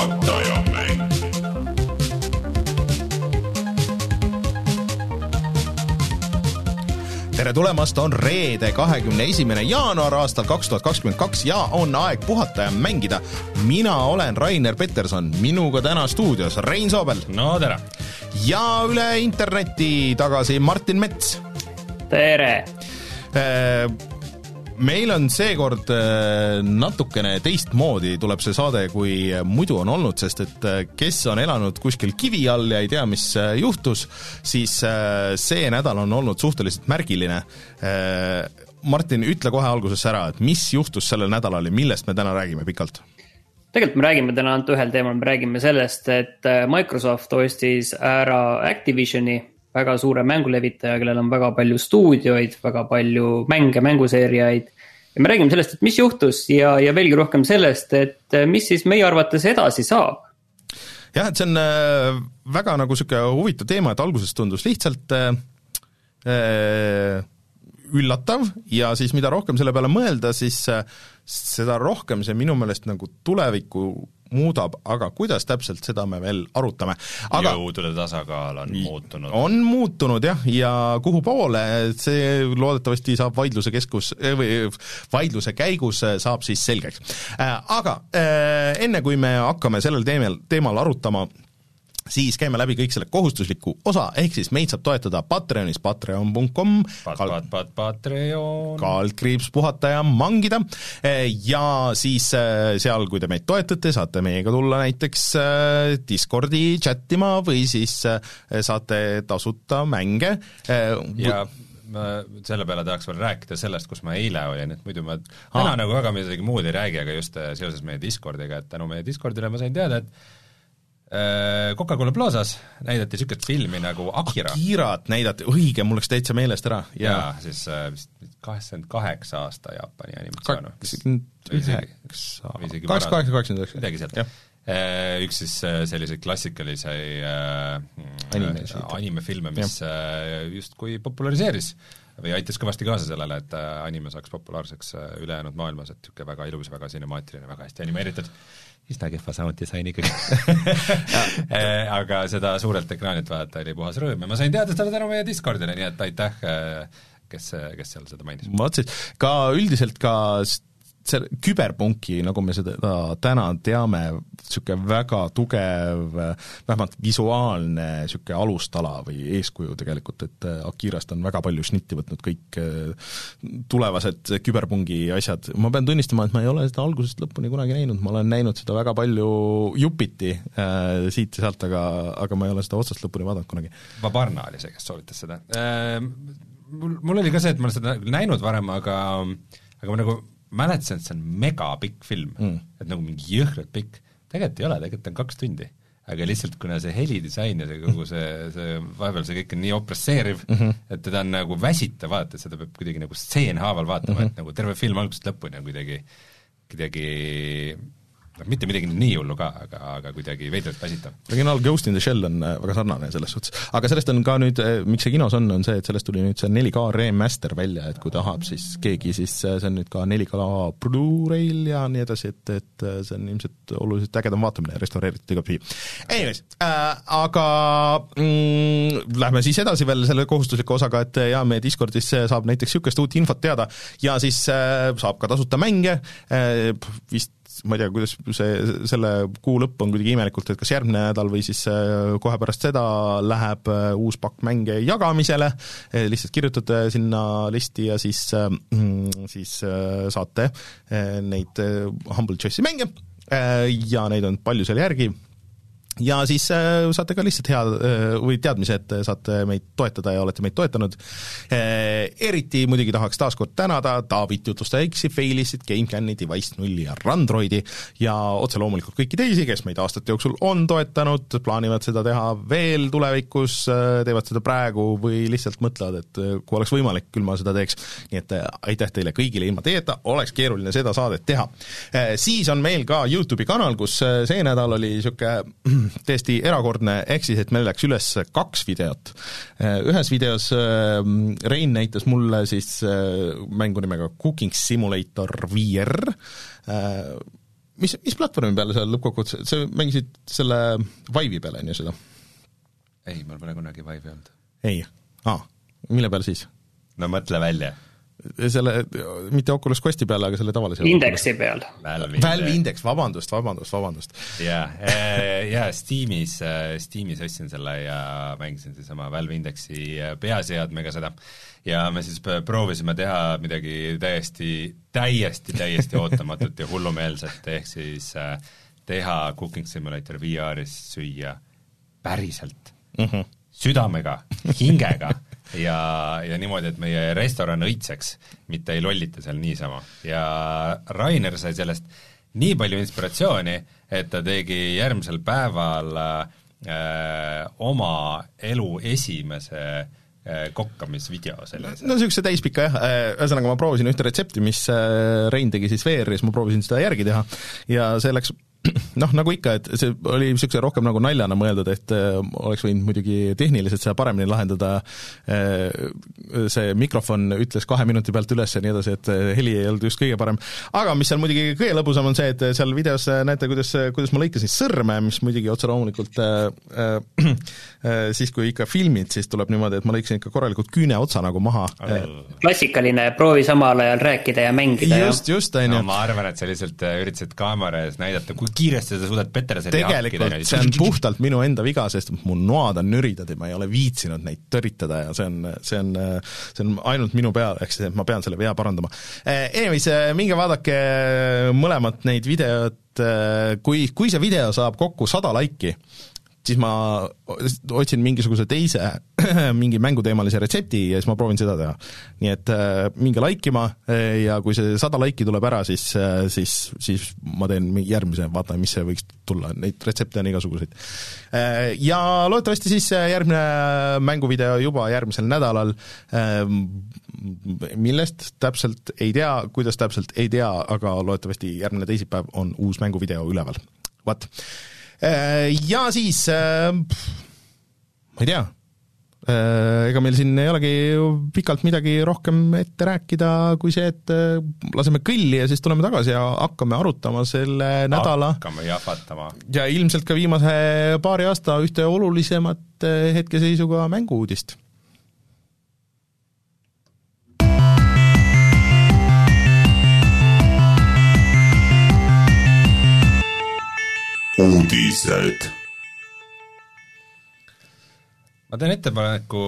puhatajamäng. tere tulemast, on reede, kahekümne esimene jaanuar aastal kaks tuhat kakskümmend kaks ja on aeg puhata ja mängida. mina olen Rainer Peterson, minuga täna stuudios Rein Soobel no tere. ja üle interneti tagasi Martin Mets. tere! Meil on seekord äh, natukene teistmoodi tuleb see saade, kui muidu on olnud, sest et äh, kes on elanud kuskil kivi all ja ei tea, mis äh, juhtus, siis äh, see nädal on olnud suhteliselt märgiline. Martin, ütle kohe alguses ära, et mis juhtus sellel nädalal ja millest me täna räägime pikalt? tegelikult me räägime täna ainult ühel teemal, me räägime sellest, et äh, Microsoft ostis ära Activisioni, väga suure mängulevitaja, kellel on väga palju stuudioid, väga palju mänge, mänguseeriaid. ja me räägime sellest, et mis juhtus ja, ja veelgi rohkem sellest, et äh, mis siis meie arvates edasi saab jah, et see on äh, väga nagu niisugune huvitav teema, et alguses tundus lihtsalt äh, üllatav ja siis mida rohkem selle peale mõelda, siis seda rohkem see minu meelest nagu tulevikku muudab, aga kuidas täpselt, seda me veel arutame. aga jõudude tasakaal on muutunud. on muutunud jah, ja kuhu poole, see loodetavasti saab vaidluse keskus või vaidluse käigus saab siis selgeks. Aga äh, enne, kui me hakkame sellel teemal, teemal arutama, siis käime läbi kõik selle kohustusliku osa, ehk siis meid saab toetada Patreonis, patreon.com Pat, pat, pat, Patreon. kaldkriips puhata ja mangida ja siis äh, seal, kui te meid toetate, saate meiega tulla näiteks äh, Discordi chat ima või siis äh, saate tasuta mänge. ja ma selle peale tahaks veel rääkida sellest, kus ma eile olin, et muidu ma täna Aa. nagu väga midagi muud ei räägi, aga just seoses meie Discordiga, et tänu meie Discordile ma sain teada, et Coca-Cola Plazas näidati niisugust filmi nagu Akira. Akirat näidati, õige, mul läks täitsa meelest ära ja jaa, siis äh, vist kaheksakümmend kaheksa aasta Jaapani animatsioon. kaheksakümmend üheksa, kaheksa, kaheksa, kaheksakümmend üheksa. midagi sealt jah. üks siis äh, selliseid klassikalisi äh, Animesid. animefilme, mis äh, justkui populariseeris või aitas kõvasti kaasa sellele, et äh, anime saaks populaarseks äh, ülejäänud maailmas, et niisugune väga ilus, väga cinemaatiline, väga hästi animeeritud, üsna kehva sound disainiga Äh, aga seda suurelt ekraanilt vaadata oli puhas rõõm ja ma sain teada seda tänu meie Discordile, nii et aitäh, kes, kes seal seda mainis. ma mõtlesin, ka üldiselt ka see küberpunki, nagu me seda täna teame, niisugune väga tugev, vähemalt visuaalne niisugune alustala või eeskuju tegelikult, et Akirast on väga palju šnitti võtnud kõik eh, tulevased küberpungi asjad, ma pean tunnistama, et ma ei ole seda algusest lõpuni kunagi näinud, ma olen näinud seda väga palju jupiti äh, siit ja sealt, aga, aga ma ei ole seda otsast lõpuni vaadanud kunagi. Vabarna oli see, kes soovitas seda. Mul, mul oli ka see, et ma olen seda näinud varem, aga aga ma nagu mäletasin, et see on megapikk film Mm. et nagu mingi jõhkralt pikk. tegelikult ei ole, tegelikult on kaks tundi. aga lihtsalt kuna see helidisain ja see kogu see, see vahepeal see kõik on nii opresseeriv mm, -hmm. et teda on nagu väsitav vaadata, seda peab kuidagi nagu stseenhaaval vaatama mm, -hmm. et nagu terve film algusest lõpuni on kuidagi, kuidagi noh, mitte midagi nii hullu ka, aga, aga kuidagi veidralt väsitav. originaal Ghost in the Shell on äh, väga sarnane selles suhtes, aga sellest on ka nüüd, miks see kinos on, on see, et sellest tuli nüüd see 4K remaster välja, et kui tahab siis keegi, siis äh, see on nüüd ka 4K Blu-ray'l ja nii edasi, et, et äh, see on ilmselt oluliselt ägedam vaatamine, restaureeritud igatpidi. Anyways äh,, aga mm, lähme siis edasi veel selle kohustusliku osaga, et jaa, meie Discordis saab näiteks niisugust uut infot teada ja siis äh, saab ka tasuta mänge äh,, vist ma ei tea, kuidas see, selle kuu lõpp on kuidagi imelikult, et kas järgmine nädal või siis äh, kohe pärast seda läheb äh, uus pakk mänge jagamisele, lihtsalt kirjutate sinna listi ja siis, siis äh, saate äh, neid äh, Humble Choice'i mänge. Äh, ja neid on palju seal järgi ja siis äh, saate ka lihtsalt hea äh, või teadmise, et saate meid toetada ja olete meid toetanud äh,. eriti muidugi tahaks taaskord tänada Taavit, jutlustaja X-i, Failistit, GameCami, Device nulli ja Randroidi ja otse loomulikult kõiki teisi, kes meid aastate jooksul on toetanud, plaanivad seda teha veel tulevikus, teevad seda praegu või lihtsalt mõtlevad, et äh, kui oleks võimalik, küll ma seda teeks. nii et äh, aitäh teile kõigile, ilma teieta oleks keeruline seda saadet teha. Siis on meil ka YouTube'i kanal, kus äh, see nädal oli niisugune täiesti erakordne, ehk siis et meil läks üles kaks videot. ühes videos äh, Rein näitas mulle siis äh, mängu nimega Cooking Simulator VR, mis, mis platvormi peale sa lõppkokkuvõttes, sa mängisid selle Vive'i peale, on ju seda? ei, mul pole kunagi Vive'i olnud. ei? aa, mille peal siis? no mõtle välja selle, mitte Oculus Questi peal, aga selle tavalise Indexi peal. Valve Index, vabandust, vabandust, vabandust. jaa, äh, jaa, Steamis, äh, Steamis ostsin selle ja mängisin siis oma Valve Indexi äh, peaseadmega seda ja me siis proovisime teha midagi täiesti, täiesti, täiesti ootamatut ja hullumeelset, ehk siis teha Cooking Simulator VR-is süüa päriselt mm, -hmm. südamega, hingega ja, ja niimoodi, et meie restoran õitseks, mitte ei lollita seal niisama. ja Rainer sai sellest nii palju inspiratsiooni, et ta tegi järgmisel päeval äh, oma elu esimese äh, kokkamisvideo sellise. no niisuguse täispika jah, äh, ühesõnaga ma proovisin ühte retsepti, mis äh, Rein tegi siis VR-is, ma proovisin seda järgi teha ja see läks noh, nagu ikka, et see oli niisuguse rohkem nagu naljana mõeldud, et äh, oleks võinud muidugi tehniliselt seda paremini lahendada, äh, see mikrofon ütles kahe minuti pealt üles ja nii edasi, et äh, heli ei olnud just kõige parem. aga mis seal muidugi kõige lõbusam on see, et seal videos näete, kuidas, kuidas ma lõikasin sõrme, mis muidugi otse loomulikult äh, äh, siis, kui ikka filmid, siis tuleb niimoodi, et ma lõikasin ikka korralikult küüneotsa nagu maha. klassikaline, proovi samal ajal rääkida ja mängida. just, just, on ju. ma arvan, et sa lihtsalt üritasid kaamera ees näidata, kui kui kiiresti sa suudad Petersoni tegelikult hakkida, see on puhtalt minu enda viga, sest mu noad on nüridad ja ma ei ole viitsinud neid tõritada ja see on, see on, see on ainult minu peal, ehk siis ma pean selle vea parandama. Eh, anyways, eh, minge vaadake mõlemat neid videot, eh, kui, kui see video saab kokku sada laiki, siis ma otsin mingisuguse teise mingi mänguteemalise retsepti ja siis ma proovin seda teha. nii et äh, minge like ima äh, ja kui see sada laiki tuleb ära, siis äh,, siis, siis ma teen järgmise, vaatan, mis see võiks tulla, neid retsepte on igasuguseid. Ja loodetavasti siis järgmine mänguvideo juba järgmisel nädalal millest täpselt ei tea, kuidas täpselt ei tea, aga loodetavasti järgmine teisipäev on uus mänguvideo üleval. vot ja siis, äh, ma ei tea, äh, ega meil siin ei olegi pikalt midagi rohkem ette rääkida kui see, et laseme kõlli ja siis tuleme tagasi ja hakkame arutama selle nädala. Hakkame jahvatama. ja ilmselt ka viimase paari aasta ühte olulisemat hetkeseisuga mängu-uudist uudised. ma teen ettepaneku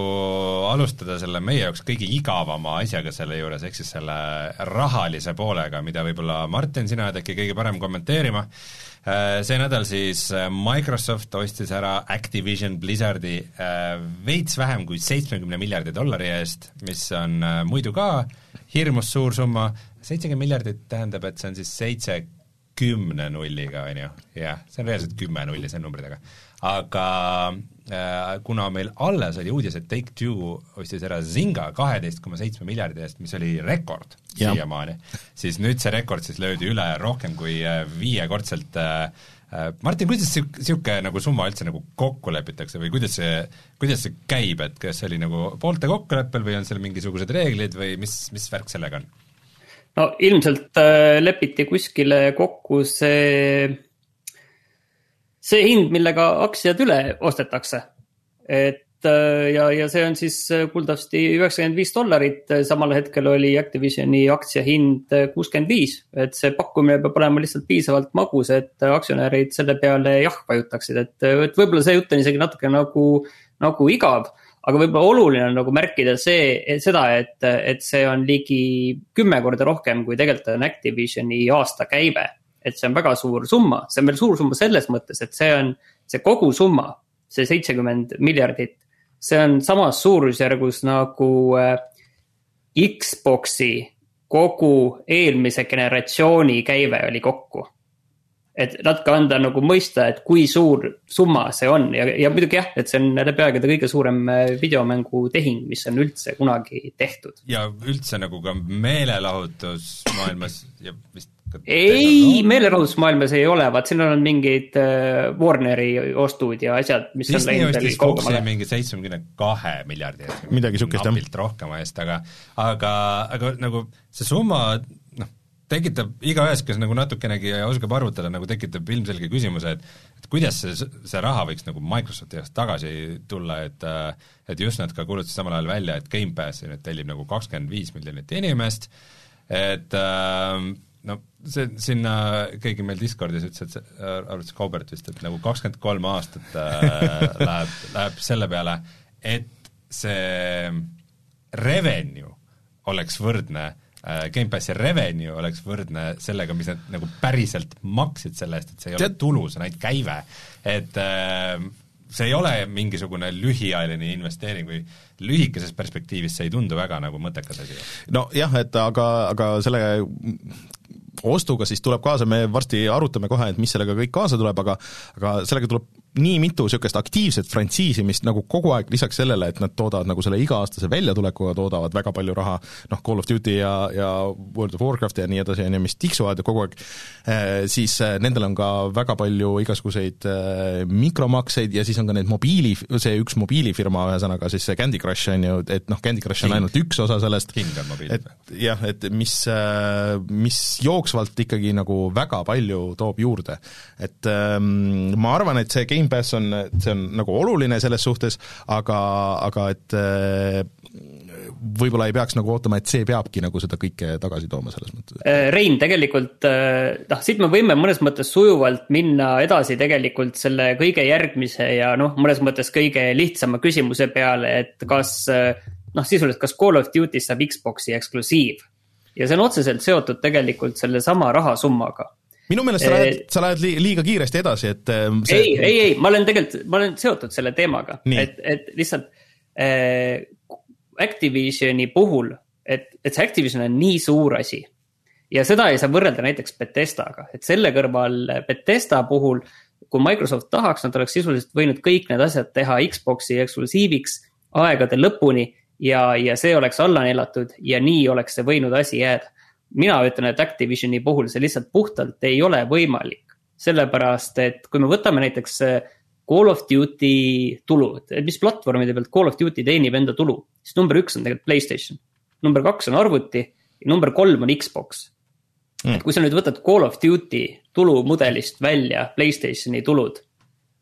alustada selle meie jaoks kõige igavama asjaga selle juures, ehk siis selle rahalise poolega, mida võib-olla Martin, sina oled äkki kõige parem kommenteerima. Äh, see nädal siis äh, Microsoft ostis ära Activision Blizzardi äh, veits vähem kui seitsmekümne miljardi dollari eest, mis on muidu ka hirmus suur summa, seitsekümmend miljardit tähendab, et see on siis seitse kümne nulliga, on ju, jah, see on reaalselt kümme nulli, see on numbritega. aga äh, kuna meil alles oli uudis, et Take-Two ostis ära Zynga kaheteist koma seitsme miljardi eest, mis oli rekord siiamaani, siis nüüd see rekord siis löödi üle rohkem kui äh, viiekordselt äh, äh Martin, kuidas niisugune nagu summa üldse nagu kokku lepitakse või kuidas see, kuidas see käib, et kas see oli nagu poolte kokkuleppel või on seal mingisugused reeglid või mis, mis värk sellega on? No ilmselt äh, lepiti kuskile kokku see, see hind, millega aktsiad üle ostetakse. et äh, ja, ja see on siis äh, kuuldavasti üheksakümmend viis dollarit, samal hetkel oli Activisioni aktsia hind kuuskümmend viis. et see pakkumine peab olema lihtsalt piisavalt magus, et aktsionärid selle peale jah vajutaksid, et, et võib-olla see jutt on isegi natuke nagu, nagu igav aga võib-olla oluline on nagu märkida see, seda, et, et see on ligi kümme korda rohkem, kui tegelikult on Activisioni aastakäive. et see on väga suur summa, see on veel suur summa selles mõttes, et see on see kogusumma, see seitsekümmend miljardit. see on samas suurusjärgus nagu äh, Xbox'i kogu eelmise generatsiooni käive oli kokku et natuke anda nagu mõista, et kui suur summa see on ja, ja muidugi jah, et see on läbi aegade kõige suurem äh, videomängutehing, mis on üldse kunagi tehtud. ja üldse nagu ka meelelahutusmaailmas ja vist ei, meelelahutusmaailmas ei ole, vaat siin on mingid äh, Warneri ostud ja asjad, mis Disney on läinud veel kaugemale. mingi seitsmekümne kahe miljardi eest. midagi sihukest jah. rohkem eest, aga, aga, aga nagu see summa tekitab igaühes, kes nagu natukenegi oskab arvutada, nagu tekitab ilmselge küsimuse, et et kuidas see, see raha võiks nagu Microsofti käest tagasi tulla, et et just nad ka kuulutasid samal ajal välja, et Gamepassi nüüd tellib nagu kakskümmend viis miljonit inimest, et äh, no see, sinna keegi meil Discordis ütles, et see, arvates Kaubert vist, et nagu kakskümmend kolm aastat äh, läheb, läheb selle peale, et see revenue oleks võrdne äh, Gamepassi revenue oleks võrdne sellega, mis nad nagu päriselt maksid selle eest, et see ei ole tulu, see on ainult käive. et äh, see ei ole mingisugune lühiajaline investeering või lühikeses perspektiivis see ei tundu väga nagu mõttekas asi. nojah, et aga, aga selle ostuga siis tuleb kaasa, me varsti arutame kohe, et mis sellega kõik kaasa tuleb, aga aga sellega tuleb nii mitu niisugust aktiivset frantsiisi, mis nagu kogu aeg lisaks sellele, et nad toodavad nagu selle iga-aastase väljatulekuga, toodavad väga palju raha, noh, Call of Duty ja, ja World of Warcraft ja nii edasi, on ju, mis tiksuvad kogu aeg, eh, siis eh, nendel on ka väga palju igasuguseid eh, mikromakseid ja siis on ka need mobiili, see üks mobiilifirma, ühesõnaga siis see Candy Crush on ju, et noh, Candy Crush on ainult üks osa sellest, et jah, et mis, mis jooksvalt ikkagi nagu väga palju toob juurde. et ähm, ma arvan, et see game Gamepass on, see on nagu oluline selles suhtes, aga, aga et äh, võib-olla ei peaks nagu ootama, et see peabki nagu seda kõike tagasi tooma selles mõttes. Äh, Rein, tegelikult äh, noh, siit me võime mõnes mõttes sujuvalt minna edasi tegelikult selle kõige järgmise ja noh, mõnes mõttes kõige lihtsama küsimuse peale, et kas noh, sisuliselt, kas Call of Duty'st saab Xbox'i eksklusiiv. ja see on otseselt seotud tegelikult sellesama rahasummaga minu meelest sa lähed, sa lähed liiga kiiresti edasi, et ähm, see... ei, ei, ei, ma olen tegelikult, ma olen seotud selle teemaga, et, et lihtsalt äh, Activisioni puhul, et, et see Activision on nii suur asi. ja seda ei saa võrrelda näiteks Betestaga, et selle kõrval Betesta puhul, kui Microsoft tahaks, nad oleks sisuliselt võinud kõik need asjad teha Xbox'i eksklusiiviks aegade lõpuni ja, ja see oleks alla neelatud ja nii oleks see võinud asi jääda mina ütlen, et Activisioni puhul see lihtsalt puhtalt ei ole võimalik. sellepärast, et kui me võtame näiteks äh, Call of Duty tulud, et mis platvormide pealt Call of Duty teenib enda tulu, siis number üks on tegelikult Playstation. number kaks on arvuti ja number kolm on Xbox mm.. et kui sa nüüd võtad Call of Duty tulumudelist välja Playstationi tulud,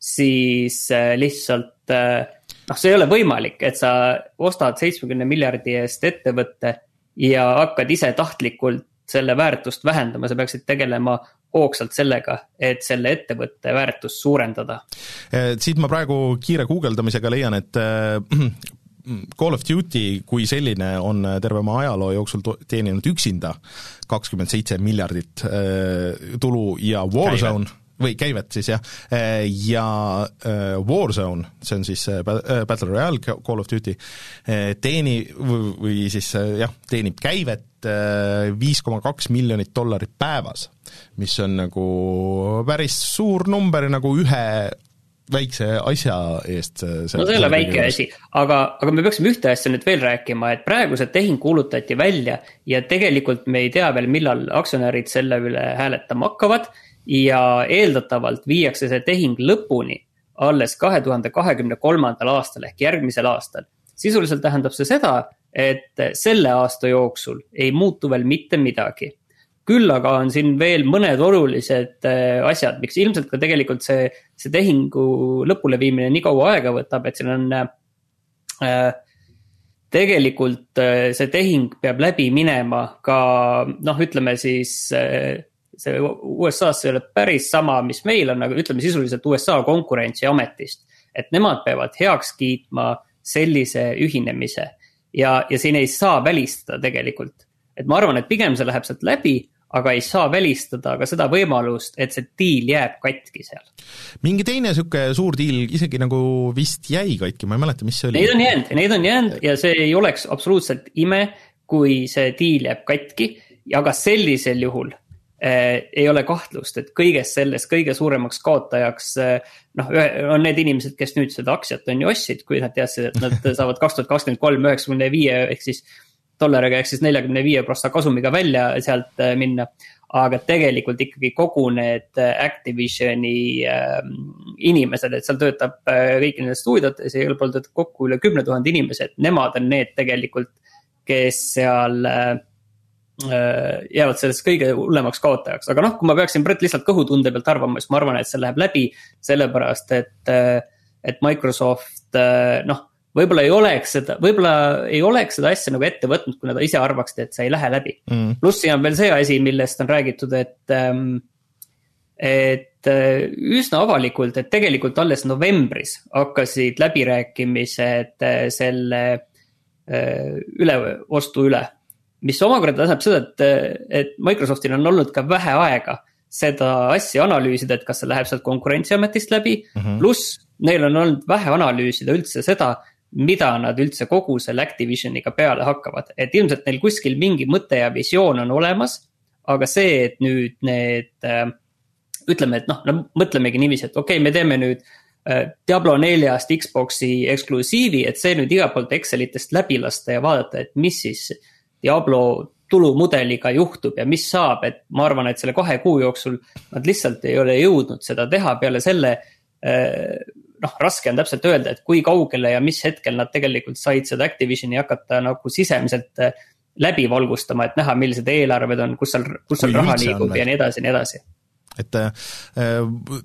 siis äh, lihtsalt äh, noh, see ei ole võimalik, et sa ostad seitsmekümne miljardi eest ettevõtte ja hakkad ise tahtlikult selle väärtust vähendama, sa peaksid tegelema hoogsalt sellega, et selle ettevõtte väärtust suurendada. siit ma praegu kiire guugeldamisega leian, et äh, Call of Duty kui selline on terve oma ajaloo jooksul teeninud üksinda kakskümmend seitse miljardit äh, tulu ja Warzone Käive või käivet siis jah, ja äh, Warzone, see on siis äh, Battle Royale Call of Duty, äh, teeni- või siis jah, teenib käivet viis koma kaks miljonit dollarit päevas, mis on nagu päris suur number nagu ühe väikse asja eest. no see ei ole väike asi, aga, aga me peaksime ühte asja nüüd veel rääkima, et praegu see tehing kuulutati välja ja tegelikult me ei tea veel, millal aktsionärid selle üle hääletama hakkavad ja eeldatavalt viiakse see tehing lõpuni alles kahe tuhande kahekümne kolmandal aastal ehk järgmisel aastal. sisuliselt tähendab see seda, et selle aasta jooksul ei muutu veel mitte midagi. küll aga on siin veel mõned olulised äh, asjad, miks ilmselt ka tegelikult see, see tehingu lõpuleviimine nii kaua aega võtab, et siin on äh, tegelikult äh, see tehing peab läbi minema ka noh, ütleme siis äh, see USA-s ei ole päris sama, mis meil on, aga ütleme sisuliselt USA konkurentsiametist. et nemad peavad heaks kiitma sellise ühinemise ja, ja siin ei saa välistada tegelikult. et ma arvan, et pigem see läheb sealt läbi, aga ei saa välistada ka seda võimalust, et see diil jääb katki seal. mingi teine niisugune suur diil isegi nagu vist jäi katki, ma ei mäleta, mis see oli. Neid on jäänud, neid on jäänud ja see ei oleks absoluutselt ime, kui see diil jääb katki, aga sellisel juhul ei ole kahtlust, et kõiges selles kõige suuremaks kaotajaks eh, noh, on need inimesed, kes nüüd seda aktsiat on ju ostsid, kui nad teadsid, et nad saavad kaks tuhat kakskümmend kolm üheksakümne viie ehk siis dollariga ehk siis neljakümne viie prossa kasumiga välja sealt eh, minna. aga tegelikult ikkagi kogu need eh, Activisioni äh, inimesed, et seal töötab äh, kõiki nendes stuudiotes ja igal pool töötab kokku üle kümne tuhande inimese, et nemad on need tegelikult, kes seal äh, jäävad sellest kõige hullemaks kaotajaks, aga noh, kui ma peaksin Brett lihtsalt kõhutunde pealt arvama, siis ma arvan, et see läheb läbi. sellepärast, et, et Microsoft noh, võib-olla ei oleks seda, võib-olla ei oleks seda asja nagu ette võtnud, kui nad ise arvaksid, et see ei lähe läbi mm.. pluss siin on veel see asi, millest on räägitud, et ähm, et äh, üsna avalikult, et tegelikult alles novembris hakkasid läbirääkimised äh, selle äh, üleostu üle. Mis omakorda tähendab seda, et, et Microsoftil on olnud ka vähe aega seda asja analüüsida, et kas see läheb sealt konkurentsiametist läbi mm -hmm.. pluss neil on olnud vähe analüüsida üldse seda, mida nad üldse kogu selle Activisioniga peale hakkavad, et ilmselt neil kuskil mingi mõte ja visioon on olemas. aga see, et nüüd need äh, ütleme, et noh, no mõtlemegi niiviisi, et okei okay,, me teeme nüüd äh, Diablo neljast Xbox'i eksklusiivi, et see nüüd igalt poolt Excelitest läbi lasta ja vaadata, et mis siis Diablo tulumudeliga juhtub ja mis saab, et ma arvan, et selle kahe kuu jooksul nad lihtsalt ei ole jõudnud seda teha peale selle. Äh, noh, raske on täpselt öelda, et kui kaugele ja mis hetkel nad tegelikult said seda Activisioni hakata nagu sisemiselt äh, läbi valgustama, et näha, millised eelarved on, kus seal, kus seal raha liigub ja nii edasi ja nii edasi et äh,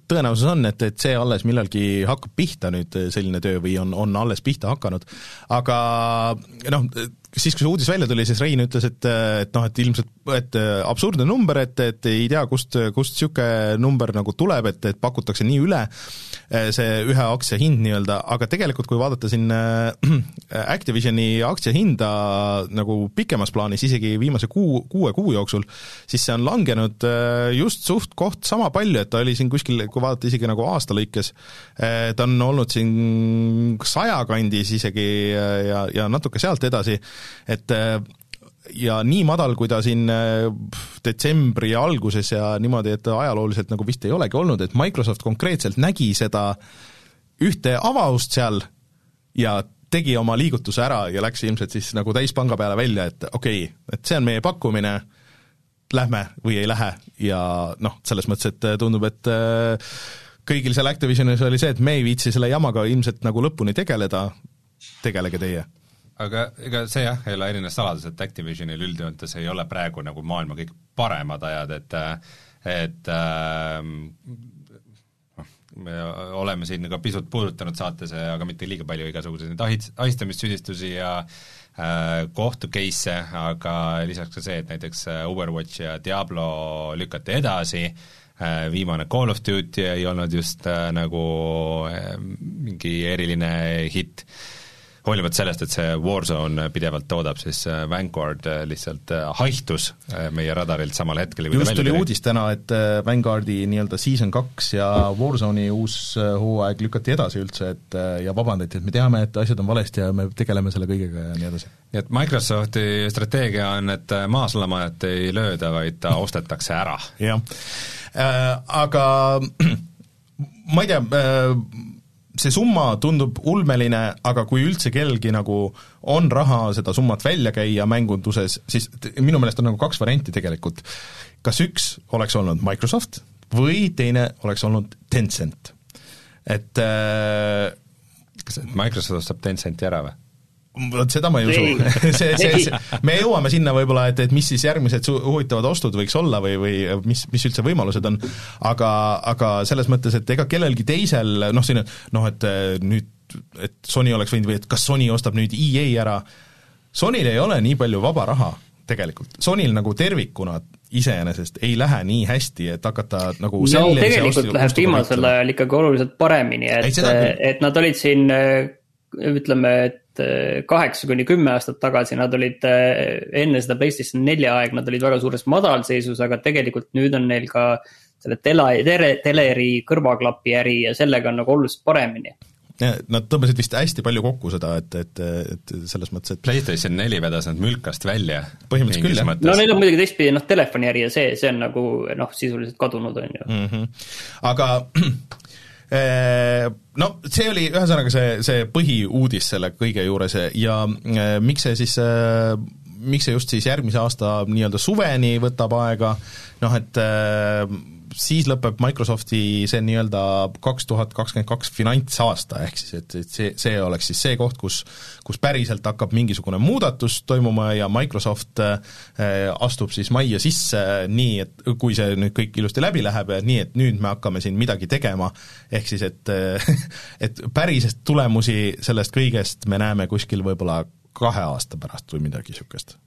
tõenäosus on, et, et see alles millalgi hakkab pihta nüüd selline töö või on, on alles pihta hakanud, aga noh, siis, kui see uudis välja tuli, siis Rein ütles, et, et noh, et ilmselt, et absurdne number, et, et ei tea, kust, kust niisugune number nagu tuleb, et, et pakutakse nii üle, see ühe aktsia hind nii-öelda, aga tegelikult kui vaadata siin äh, Activisioni aktsia hinda nagu pikemas plaanis, isegi viimase kuu, kuue kuu jooksul, siis see on langenud äh, just suht-koht sama palju, et ta oli siin kuskil, kui vaadata isegi nagu aasta lõikes, äh, ta on olnud siin saja kandis isegi ja, ja natuke sealt edasi, et äh, ja nii madal, kui ta siin äh, detsembri alguses ja niimoodi, et ajalooliselt nagu vist ei olegi olnud, et Microsoft konkreetselt nägi seda ühte avavust seal ja tegi oma liigutuse ära ja läks ilmselt siis nagu täispanga peale välja, et okei okay,, et see on meie pakkumine, lähme või ei lähe. Ja noh, selles mõttes, et tundub, et äh, kõigil seal Activisionis oli see, et me ei viitsi selle jamaga ilmselt nagu lõpuni tegeleda, tegelege teie aga ega see jah, ei ole erinev saladus, et Activisionil üldjoontes ei ole praegu nagu maailma kõige paremad ajad, et et äh, me oleme siin ka pisut puudutanud saates, aga mitte liiga palju igasuguseid neid ahist-, ahistamissüüdistusi ja äh, kohtu case'e, aga lisaks ka see, et näiteks Overwatch ja Diablo lükati edasi äh,, viimane Call of Duty ei olnud just äh, nagu äh, mingi eriline hitt hoolimata sellest, et see Warzone pidevalt toodab, siis äh, Vanguard äh, lihtsalt äh, haihtus meie radarilt samal hetkel, just tuli uudis täna, et Vanguardi nii-öelda season kaks ja Warzone'i uus hooaeg lükati edasi üldse, et ja vabandati, et me teame, et asjad on valesti ja me tegeleme selle kõigega ja nii edasi. nii et Microsofti strateegia on, et maaslamajat ei lööda, vaid ta ostetakse ära. jah äh,, aga ma ei tea äh,, see summa tundub ulmeline, aga kui üldse kellelgi nagu on raha seda summat välja käia mängunduses, siis minu meelest on nagu kaks varianti tegelikult. kas üks oleks olnud Microsoft või teine oleks olnud Tencent. et äh, kas Microsoft ostab Tencenti ära või? Vot seda ma ei usu. see, see, see, me jõuame sinna võib-olla, et, et mis siis järgmised su-, huvitavad ostud võiks olla või, või mis, mis üldse võimalused on, aga, aga selles mõttes, et ega kellelgi teisel noh, siin noh, et nüüd, et Sony oleks võinud või et kas Sony ostab nüüd EA ära, Sonyl ei ole nii palju vaba raha tegelikult, Sonyl nagu tervikuna iseenesest ei lähe nii hästi, et hakata nagu no tegelikult läheb viimasel ajal ikkagi oluliselt paremini, et, et nad olid siin ütleme, et et eh, kaheksa kuni kümme aastat tagasi nad olid eh, enne seda PlayStation nelja aeg, nad olid väga suures madalseisus, aga tegelikult nüüd on neil ka selle tele, tele, teleri kõrvaklapi äri ja sellega on nagu oluliselt paremini. Nad tõmbasid vist hästi palju kokku seda, et, et, et selles mõttes, et PlayStation neli vedas nad mülkast välja. põhimõtteliselt küll, jah. no neil on muidugi teistpidi noh, telefoniäri ja see, see on nagu noh, sisuliselt kadunud, on ju mm. -hmm. aga No see oli ühesõnaga see, see põhiuudis selle kõige juures ja miks see siis miks see just siis järgmise aasta nii-öelda suveni võtab aega, noh et siis lõpeb Microsofti see nii-öelda kaks tuhat kakskümmend kaks finantsaasta, ehk siis et, et see, see oleks siis see koht, kus kus päriselt hakkab mingisugune muudatus toimuma ja Microsoft äh, astub siis majja sisse nii, et kui see nüüd kõik ilusti läbi läheb, nii et nüüd me hakkame siin midagi tegema, ehk siis et et päris tulemusi sellest kõigest me näeme kuskil võib-olla kahe aasta pärast või midagi niisugust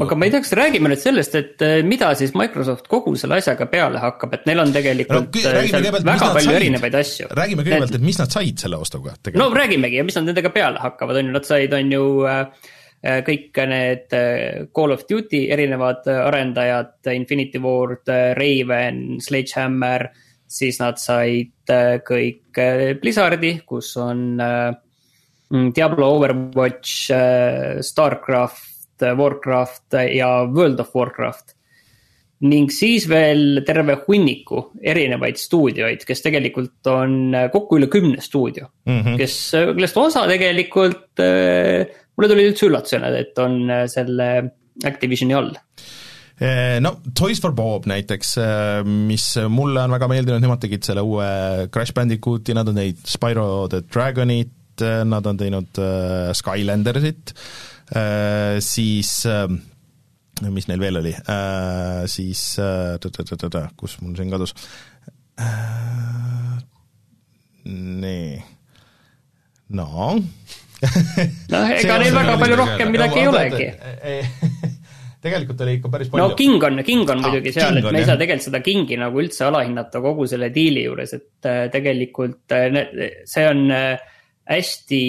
aga ma ei tea, kas räägime nüüd sellest, et äh, mida siis Microsoft kogu selle asjaga peale hakkab, et neil on tegelikult no, äh, seal väga palju said. erinevaid asju. räägime kõigepealt, et mis nad said selle ostuga tegelikult? no räägimegi ja mis nad nendega peale hakkavad, on ju, nad said, on ju äh, kõik need Call of Duty erinevad arendajad, Infinity Ward, Raven, Sledgehammer, siis nad said kõik Blizzardi, kus on Diablo, Overwatch, Starcraft, Warcraft ja World of Warcraft. ning siis veel terve hunniku erinevaid stuudioid, kes tegelikult on kokku üle kümne stuudio mm, -hmm. kes, kellest osa tegelikult äh, mulle tuli üldse üllatusena, et on äh, selle Activisioni all äh, no Toys for Bob näiteks, mis mulle on väga meeldinud, nemad tegid selle uue Crash Bandicooti, nad on teinud Spyro the Dragonit, nad on teinud Skylandersit Äh, siis äh, mis neil veel oli, äh, siis kus mul siin kadus, nii, no noh, ega neil väga palju rohkem midagi ei olegi. Tegelikult oli ikka päris palju. no King on, King on muidugi ah, seal, et me ei saa tegelikult seda Kingi nagu üldse alahinnata kogu selle diili juures, et tegelikult see on hästi,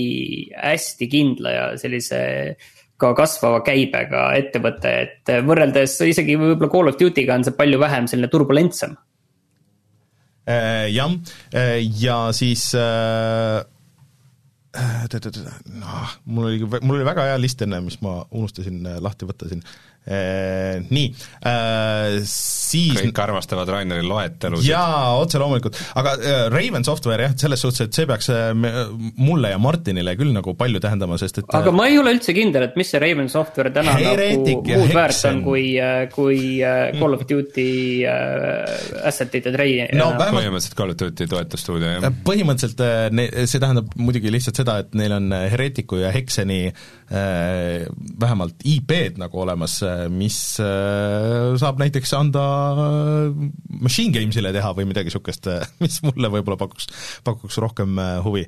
hästi kindla ja sellise ka kasvava käibega ettevõte, et võrreldes isegi võib-olla Call of Duty'ga on see palju vähem selline turbulentsem. Äh, jah, äh, ja siis äh, noh, mul oli, mul oli väga hea list enne, mis ma unustasin lahti võtta siin nii äh,, siis kõik armastavad Raineri loetelusid. jaa, otse loomulikult, aga äh, Raven Software jah, selles suhtes, et see peaks äh, mulle ja Martinile küll nagu palju tähendama, sest et aga ma ei ole üldse kindel, et mis see Raven Software täna nagu muud väärt on kui, kui Call of Duty äh, asset'id ja trei-. no vähemalt põhimõtteliselt Call of Duty toetusstuudio, jah. põhimõtteliselt ne-, see tähendab muidugi lihtsalt seda, et neil on Hereticu ja Hexeni äh, vähemalt IP-d nagu olemas äh, mis äh, saab näiteks anda äh, Machine Games'ile teha või midagi niisugust, äh, mis mulle võib-olla pakuks, pakuks rohkem huvi.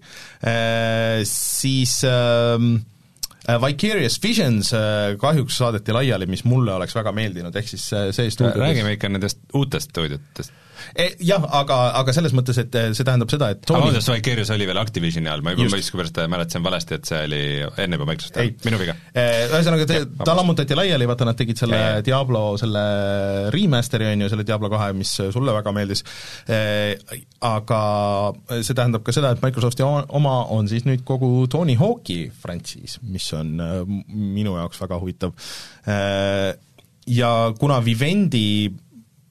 Siis ähm, Vicarious Visions kahjuks saadeti laiali, mis mulle oleks väga meeldinud, ehk siis see stuudio räägime ikka nendest uutest stuudiotest jah, aga, aga selles mõttes, et see tähendab seda, et Sony... vabandust, Vicarious oli veel Activisioni all, ma juba miskipärast mäletasin valesti, et see oli enne juba Microsofti minu viga. E, ühesõnaga, ta lammutati laiali, vaata nad tegid selle ja, Diablo selle remaster'i, on ju, selle Diablo kahe, mis sulle väga meeldis, e, aga see tähendab ka seda, et Microsofti oma on siis nüüd kogu Tony Hawk'i frantsiis, mis on minu jaoks väga huvitav. Ja kuna Vivendi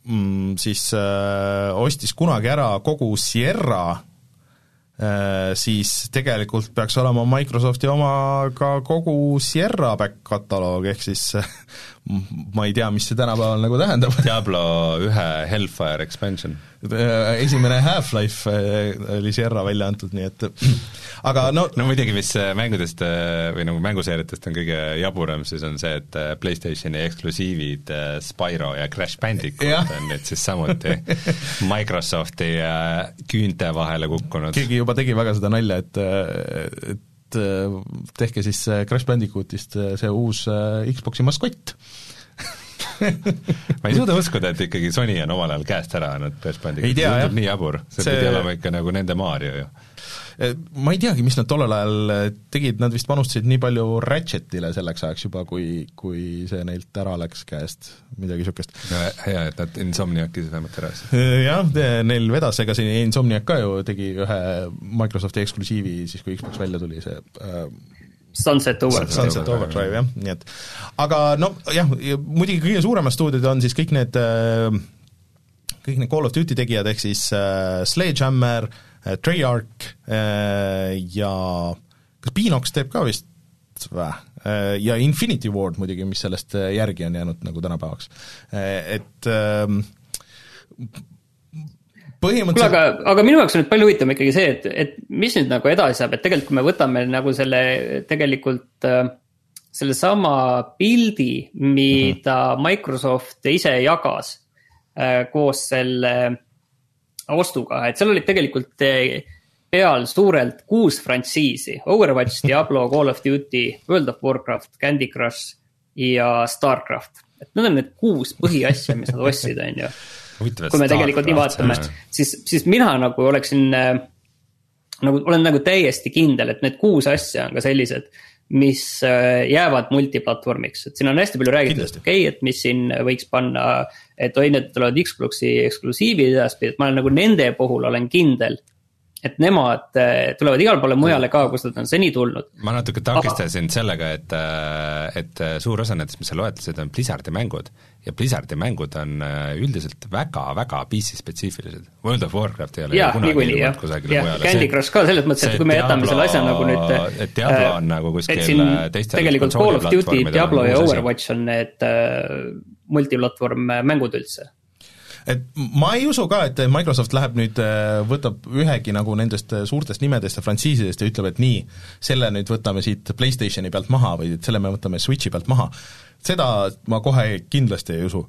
mm, siis äh, ostis kunagi ära kogu Sierra äh,, siis tegelikult peaks olema Microsofti oma ka kogu Sierra back-kataloog, ehk siis ma ei tea, mis see tänapäeval nagu tähendab. Diablo ühe Hellfire expansion. Äh, esimene Half-Life äh, oli Sierra välja antud, nii et aga no no muidugi, mis äh, mängudest või nagu mänguseeriatest on kõige jaburam, siis on see, et PlayStationi eksklusiivid Spyro ja Crash Bandicoot on nüüd siis samuti Microsofti küünte vahele kukkunud. keegi juba tegi väga seda nalja, et, et tehke siis Crash Bandicootist see uus Xboxi maskott. Ma ei suuda uskuda, et ikkagi Sony on omal ajal käest ära andnud Crash Bandicootti, see tundub nii jabur, see, see pidi olema ikka nagu nende Mario ju. eh, ma ei teagi, mis nad tollel ajal eh, tegid, nad vist panustasid nii palju Ratchetile selleks ajaks juba, kui, kui see neilt ära läks käest, midagi niisugust. hea, et nad Insomniaci vähemalt ära said. Eh, jah, neil vedas, ega siin Insomniac ka ju tegi ühe Microsofti eksklusiivi siis, kui Xbox välja tuli, see äh, Sunset Overdrive. Sunset Overdrive, jah, nii et aga no jah, muidugi kõige suuremad stuudiod on siis kõik need kõik need Call of Duty tegijad, ehk siis äh, Sledgehammer äh,, Treyarch äh, ja kas Binox teeb ka vist või? Äh,, ja Infinity Ward muidugi, mis sellest järgi on jäänud nagu tänapäevaks. Et kuule, põhimõtteliselt aga, aga minu jaoks on nüüd palju huvitavam ikkagi see, et, et mis nüüd nagu edasi saab, et tegelikult kui me võtame nagu selle tegelikult sellesama pildi, mida Microsoft ise jagas koos selle ostuga, et seal olid tegelikult äh, peal suurelt kuus frantsiisi. Overwatch, Diablo, Call of Duty, World of Warcraft, Candy Crush ja Starcraft. et need on need kuus põhiasja, mis nad ostsid, on ju kui me tegelikult nii vaatame, siis, siis mina nagu oleksin äh, nagu olen nagu täiesti kindel, et need kuus asja on ka sellised, mis äh, jäävad multiplatvormiks, et siin on hästi palju räägitud, et okei okay,, et mis siin võiks panna. Et oi, need tulevad Xbox'i eksklusiivid edaspidi, et ma olen nagu nende puhul olen kindel. Et nemad äh, tulevad igale poole mujale ka, kus nad on seni tulnud. ma natuke takistasin sellega, et, et suur osa nendest, mis sa loetlesid, on Blizzardi mängud ja Blizzardi mängud on üldiselt väga-väga PC-spetsiifilised. World of Warcraft ei ole ja kunagi ilmunud, kusagile ja mujale. Candy Crush ka selles mõttes, et kui me jätame selle asja nagu nüüd. et Diablo on nagu kuskil teistel tegelikult Call of Duty, Diablo ja. Overwatch on need äh, multiplatvorm mängud üldse. Et ma ei usu ka, et Microsoft läheb nüüd, võtab ühegi nagu nendest suurtest nimedest ja frantsiisidest ja ütleb, et nii, selle nüüd võtame siit PlayStationi pealt maha või et selle me võtame Switchi pealt maha. seda ma kohe kindlasti ei usu.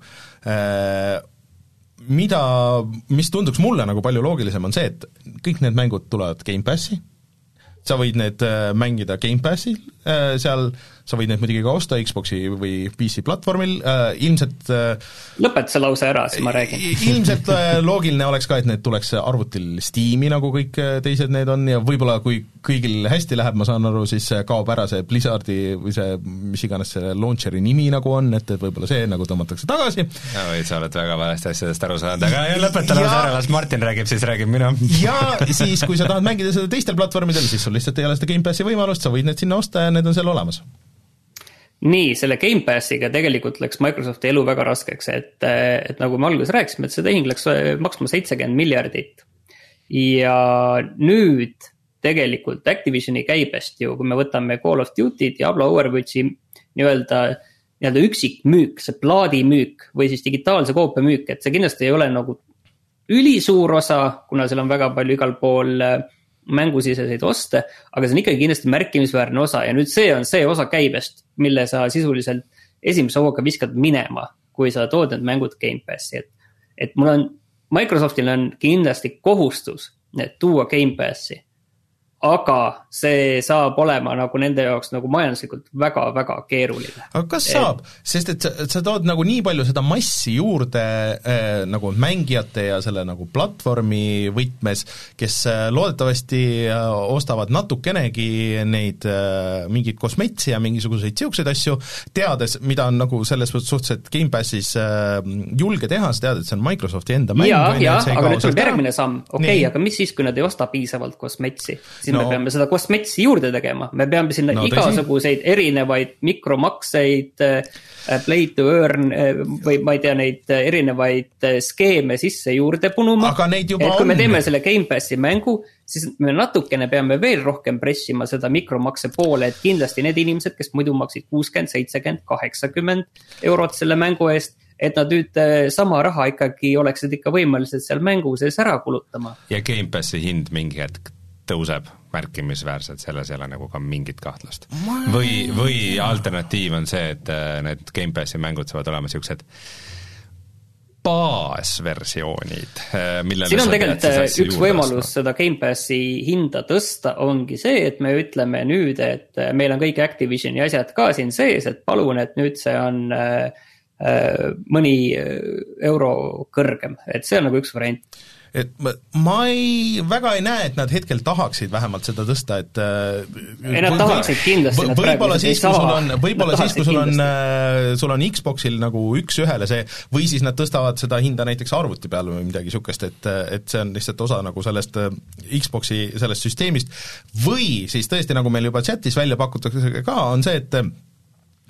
Mida, mis tunduks mulle nagu palju loogilisem, on see, et kõik need mängud tulevad Gamepassi, sa võid need äh, mängida Gamepassil äh, seal, sa võid need muidugi ka osta Xbox'i või PC platvormil äh,, ilmselt äh, lõpeta see lause ära, siis ma räägin. ilmselt äh, loogiline oleks ka, et need tuleks arvutil Steam'i, nagu kõik äh, teised need on ja võib-olla kui kõigil hästi läheb, ma saan aru, siis kaob ära see Blizzardi või see mis iganes see launcher'i nimi nagu on, et, et võib-olla see nagu tõmmatakse tagasi oi, sa oled väga valesti asjadest aru saanud, aga ja lõpeta lause ära, las Martin räägib, siis räägin mina. ja siis, kui sa tahad mängida seda teistel platvormidel, siis sul lihtsalt ei ole seda Gamepassi võimalust, sa võid need sinna osta ja need on seal olemas. nii, selle Gamepassiga tegelikult läks Microsofti elu väga raskeks, et, et nagu me alguses rääkisime, et see tehing läks äh, maksma seitsekümmend miljardit. ja nüüd tegelikult Activisioni käibest ju, kui me võtame Call of Duty, Diablo Overwatchi nii-öelda, nii-öelda üksikmüük, see plaadimüük või siis digitaalse koopia müük, et see kindlasti ei ole nagu ülisuur osa, kuna seal on väga palju igal pool äh, mängusiseseid oste, aga see on ikkagi kindlasti märkimisväärne osa ja nüüd see on see osa käibest, mille sa sisuliselt esimese hooga viskad minema, kui sa tood need mängud Gamepassi, et. et mul on, Microsoftil on kindlasti kohustus need tuua Gamepassi. Aga see saab olema nagu nende jaoks nagu majanduslikult väga-väga keeruline. aga kas saab, sest et sa, sa tood nagu nii palju seda massi juurde äh, nagu mängijate ja selle nagu platvormi võtmes, kes äh, loodetavasti äh, ostavad natukenegi neid äh, mingeid kosmetsi ja mingisuguseid niisuguseid asju, teades, mida on nagu selles suhtes, et Gamepassis äh, julge teha, sa tead, et see on Microsofti enda mäng. ja, ja, aga nüüd tuleb järgmine samm, okei okay,, aga mis siis, kui nad ei osta piisavalt kosmetsi, siis no. Me peame seda kosmetsi juurde tegema, me peame sinna No igasuguseid erinevaid mikromakseid äh,, play to earn äh, või ma ei tea, neid äh, erinevaid äh, skeeme sisse juurde punuma. Et kui me on. teeme selle Gamepassi mängu, siis me natukene peame veel rohkem pressima seda mikromakse poole, et kindlasti need inimesed, kes muidu maksid kuuskümmend, seitsekümmend, kaheksakümmend eurot selle mängu eest, et nad nüüd äh, sama raha ikkagi oleksid ikka võimelised seal mängu sees ära kulutama. ja Gamepassi hind mingi hetk tõuseb märkimisväärselt, selles ei ole nagu ka mingit kahtlust. või, või alternatiiv on see, et äh, need Gamepassi mängud saavad olema niisugused baasversioonid, millele siin on tegelikult äh, üks võimalus ostma. seda Gamepassi hinda tõsta, ongi see, et me ütleme nüüd, et äh, meil on kõik Activisioni asjad ka siin sees, et palun, et nüüd see on äh, äh, mõni äh, euro kõrgem, et see on nagu üks variant. Et ma, ma ei, väga ei näe, et nad hetkel tahaksid vähemalt seda tõsta, et äh, Ei, nad tahaksid kindlasti, nad praegu ei siis, sul saa. on, võib-olla siis, kui sul on tahaksid, sul on Xboxil nagu üks-ühele see, või siis nad tõstavad seda hinda näiteks arvuti peal või midagi niisugust, et, et see on lihtsalt osa nagu sellest äh, Xboxi sellest süsteemist, või siis tõesti, nagu meil juba chatis välja pakutakse ka, on see, et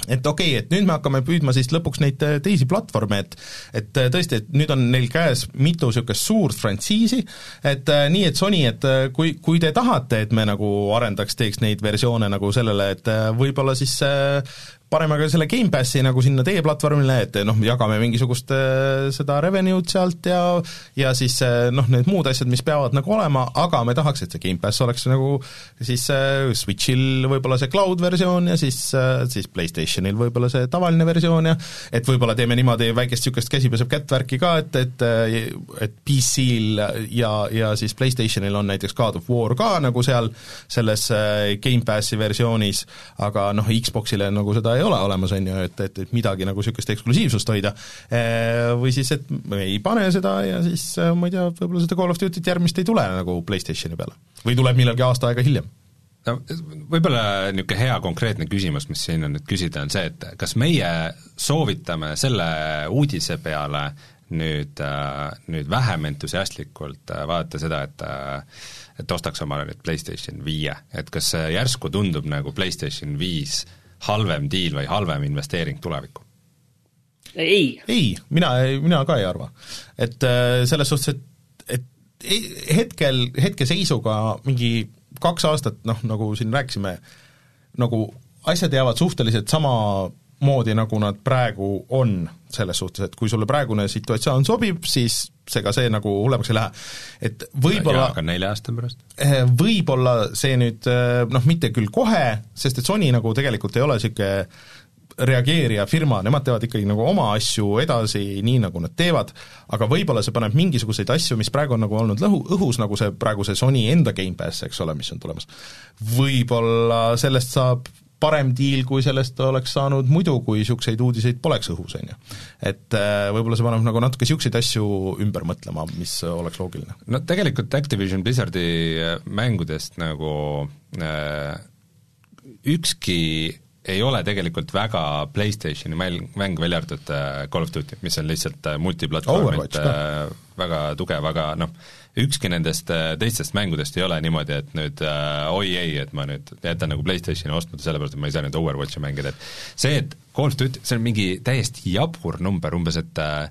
et okei okay,, et nüüd me hakkame püüdma siis lõpuks neid äh, teisi platvorme, et et äh, tõesti, et nüüd on neil käes mitu niisugust suurt frantsiisi, et äh, nii, et Sony, et äh, kui, kui te tahate, et me nagu arendaks, teeks neid versioone nagu sellele, et äh, võib-olla siis äh, paneme ka selle Gamepassi nagu sinna teie platvormile, et noh, jagame mingisugust äh, seda revenue'd sealt ja ja siis äh, noh, need muud asjad, mis peavad nagu olema, aga me tahaks, et see Gamepass oleks nagu siis äh, Switchil võib-olla see cloud versioon ja siis, siis PlayStationil võib-olla see tavaline versioon ja et võib-olla teeme niimoodi väikest niisugust käsi peseb kätt värki ka, et, et et PC-l ja, ja siis PlayStationil on näiteks God of War ka nagu seal selles Gamepassi versioonis, aga noh, Xboxile nagu seda ei ole olemas, on ju, et, et, et midagi nagu niisugust eksklusiivsust hoida, või siis, et me ei pane seda ja siis ma ei tea, võib-olla seda Call of Duty't järgmist ei tule nagu PlayStationi peale. või tuleb millalgi aasta aega hiljem. No võib-olla niisugune hea konkreetne küsimus, mis siin on nüüd küsida, on see, et kas meie soovitame selle uudise peale nüüd, nüüd vähem entusiastlikult vaadata seda, et et ostaks omale nüüd PlayStation viie, et kas järsku tundub nagu PlayStation viis halvem diil või halvem investeering tulevikku? ei. ei, mina, mina ka ei arva. et äh, selles suhtes, et, et hetkel, hetkeseisuga mingi kaks aastat, noh, nagu siin rääkisime, nagu asjad jäävad suhteliselt samamoodi, nagu nad praegu on, selles suhtes, et kui sulle praegune situatsioon sobib, siis ega see nagu hullemaks ei lähe. et võib-olla aga nelja aasta pärast? Eh, võib-olla see nüüd eh, noh, mitte küll kohe, sest et Sony nagu tegelikult ei ole niisugune reageerija firma, nemad teevad ikkagi nagu oma asju edasi nii, nagu nad teevad, aga võib-olla see paneb mingisuguseid asju, mis praegu on nagu olnud lõhu, õhus, nagu see praegu see Sony enda Gamepass, eks ole, mis on tulemas, võib-olla sellest saab parem diil, kui sellest oleks saanud muidu, kui niisuguseid uudiseid poleks õhus, on ju. et äh, võib-olla see paneb nagu natuke niisuguseid asju ümber mõtlema, mis oleks loogiline. no tegelikult Activision Blizzardi äh, mängudest nagu äh, ükski ei ole tegelikult väga PlayStationi mäng, mäng välja arvatud äh, Call of Duty, mis on lihtsalt multiplatvormilt väga tugev, aga noh, ükski nendest äh, teistest mängudest ei ole niimoodi, et nüüd äh, oi ei, et ma nüüd jätan nagu PlayStationi ostmata sellepärast, et ma ei saa nüüd Overwatchi mängida, et see, et Call of Duty, see on mingi täiesti jabur number, umbes et äh,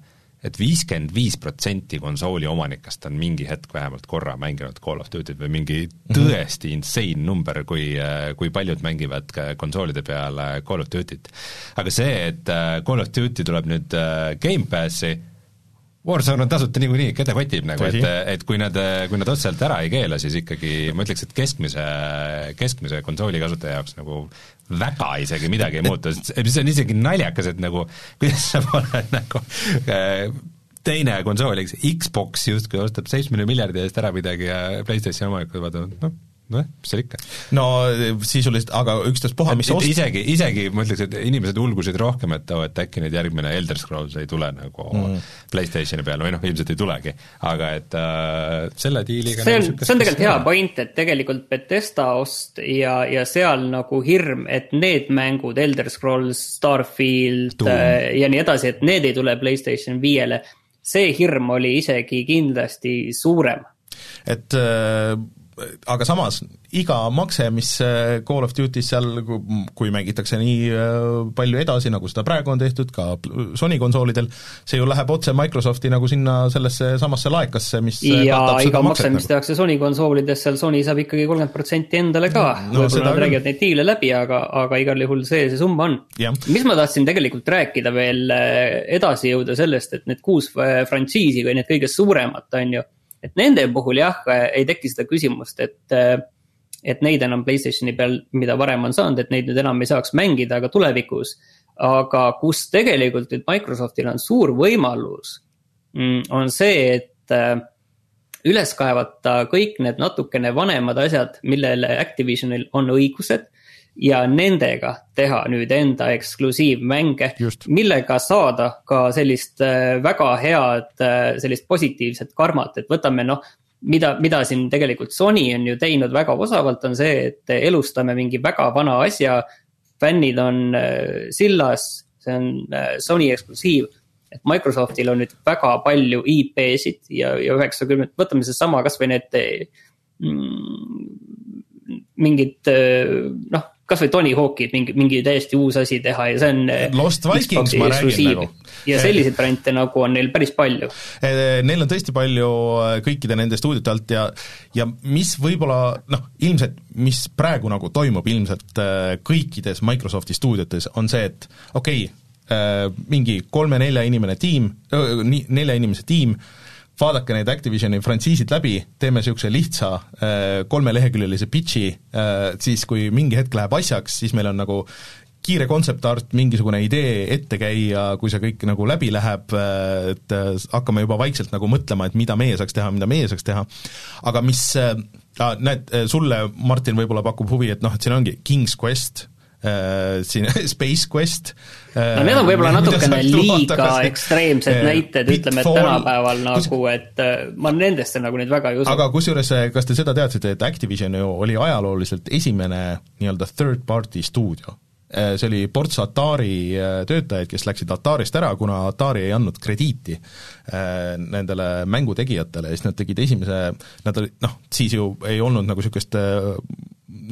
et viiskümmend viis protsenti konsooli omanikest on mingi hetk vähemalt korra mänginud Call of Duty't või mingi mhm. tõesti mm -hmm. insane number, kui, äh, kui paljud mängivad konsoolide peal Call of Duty't. aga see, et Call of Duty tuleb nüüd Gamepassi, Warzone on tasuta niikuinii, keda kotib nagu, et, et kui nad, kui nad otseselt ära ei keela, siis ikkagi ma ütleks, et keskmise, keskmise konsooli kasutaja jaoks nagu väga isegi midagi ei muutu, see on isegi naljakas, et nagu kuidas saab olla nagu äh, teine konsool, eks Xbox justkui ostab seitsmekümne miljardi eest ära midagi ja PlayStationi omanikud vaatavad, noh nojah, mis seal ikka. no sisuliselt, aga ükstaspuha, mis ost-... isegi, isegi ma ütleks, et inimesed ulgusid rohkem, et oo, et äkki nüüd järgmine Elder Scrolls ei tule nagu mm. PlayStationi peale või noh, ilmselt ei tulegi, aga et äh, selle diiliga see on, nagu see on tegelikult hea point, et tegelikult Betesta ost ja, ja seal nagu hirm, et need mängud, Elder Scrolls, Starfield äh, ja nii edasi, et need ei tule PlayStation viiele, see hirm oli isegi kindlasti suurem. et äh aga samas, iga makse, mis äh, Call of Duty's seal, kui mängitakse nii äh, palju edasi, nagu seda praegu on tehtud ka Sony konsoolidel, see ju läheb otse Microsofti nagu sinna sellesse samasse laekasse, mis äh, ja iga makse, mis nagu. tehakse Sony konsoolides, seal Sony saab ikkagi kolmkümmend protsenti endale ka no,, võib-olla nad räägivad neid diile läbi, aga, aga igal juhul see, see summa on. mis ma tahtsin tegelikult rääkida veel edasi jõuda sellest, et need kuus frantsiisi või need kõige suuremat, on ju et nende puhul jah, ei teki seda küsimust, et, et neid enam Playstationi peal, mida varem on saanud, et neid nüüd enam ei saaks mängida, aga tulevikus. aga kus tegelikult nüüd Microsoftil on suur võimalus, mm, on see, et üles kaevata kõik need natukene vanemad asjad, millele Activisionil on õigused ja nendega teha nüüd enda eksklusiivmänge, millega saada ka sellist äh, väga head, äh, sellist positiivset karmat, et võtame noh mida, mida siin tegelikult Sony on ju teinud väga osavalt, on see, et elustame mingi väga vana asja. fännid on äh, sillas, see on Sony eksklusiiv. et Microsoftil on nüüd väga palju IP-sid ja, ja üheksakümnend, võtame seesama kasvõi need mm, mingit noh kas või Tony Hawk'i mingi, mingi täiesti uus asi teha ja see on. Lost Vikings ma räägin nagu. ja selliseid variante nagu on neil päris palju. Neil on tõesti palju kõikide nende stuudiote alt ja, ja mis võib-olla noh, ilmselt, mis praegu nagu toimub ilmselt kõikides Microsofti stuudiotes, on see, et okei okay,, mingi kolme-nelja inimene tiim, nelja inimese tiim, vaadake need Activisioni frantsiisid läbi, teeme niisuguse lihtsa äh, kolmeleheküljelise pitch'i, äh, siis kui mingi hetk läheb asjaks, siis meil on nagu kiire concept art, mingisugune idee ette käia, kui see kõik nagu läbi läheb, äh, et hakkame juba vaikselt nagu mõtlema, et mida meie saaks teha, mida meie saaks teha, aga mis äh, näed, sulle, Martin, võib-olla pakub huvi, et noh, et siin ongi King's Quest, siin Space Quest. no need on võib-olla natukene liiga ekstreemsed näited, ütleme, et tänapäeval nagu, et ma nendesse nagu nüüd väga ei usu. aga kusjuures, kas te seda teadsite, et Activision ju oli ajalooliselt esimene nii-öelda third party stuudio? See oli ports Atari töötajaid, kes läksid Atarist ära, kuna Atari ei andnud krediiti nendele mängutegijatele. Ja siis nad tegid esimese, nad olid noh, siis ju ei olnud nagu niisugust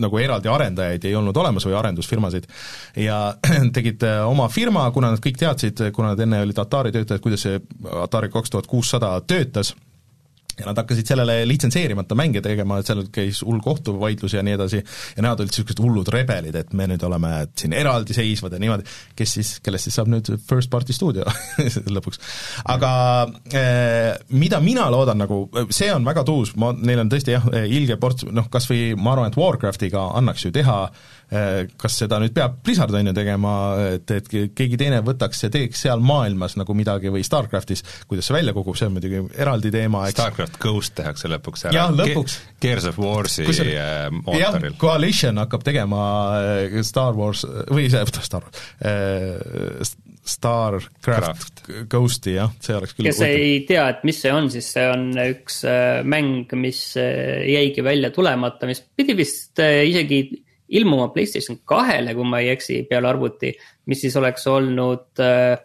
nagu eraldi arendajaid ei olnud olemas või arendusfirmasid, ja tegid äh, oma firma, kuna nad kõik teadsid, kuna nad enne olid Atari töötajad, kuidas see Atari kaks tuhat kuussada töötas, ja nad hakkasid sellele litsenseerimata mänge tegema, et seal käis hull kohtuvaidlus ja nii edasi, ja nemad olid niisugused hullud rebelid, et me nüüd oleme siin eraldiseisvad ja niimoodi, kes siis, kellest siis saab nüüd first party stuudio lõpuks. aga eh, mida mina loodan nagu, see on väga tuus, ma, neil on tõesti jah, ilge ports, noh kas või ma arvan, et Warcraftiga annaks ju teha eh, kas seda nüüd peab Blizzard on ju tegema, et, et keegi teine võtaks ja teeks seal maailmas nagu midagi või StarCraftis, kuidas see välja kukub, see on muidugi eraldi teema, eks StarCraft Ghost tehakse lõpuks ära. jah, lõpuks Ge. Gears of Warsi äh, mootoril. Coalition hakkab tegema äh, Star Wars, või see, Star Wars äh,, StarCraft Ghosti, jah, see oleks küll kes võtab. ei tea, et mis see on, siis see on üks mäng, mis jäigi välja tulemata, mis pidi vist isegi ilmuma Playstation kahele, kui ma ei eksi, peale arvuti, mis siis oleks olnud äh,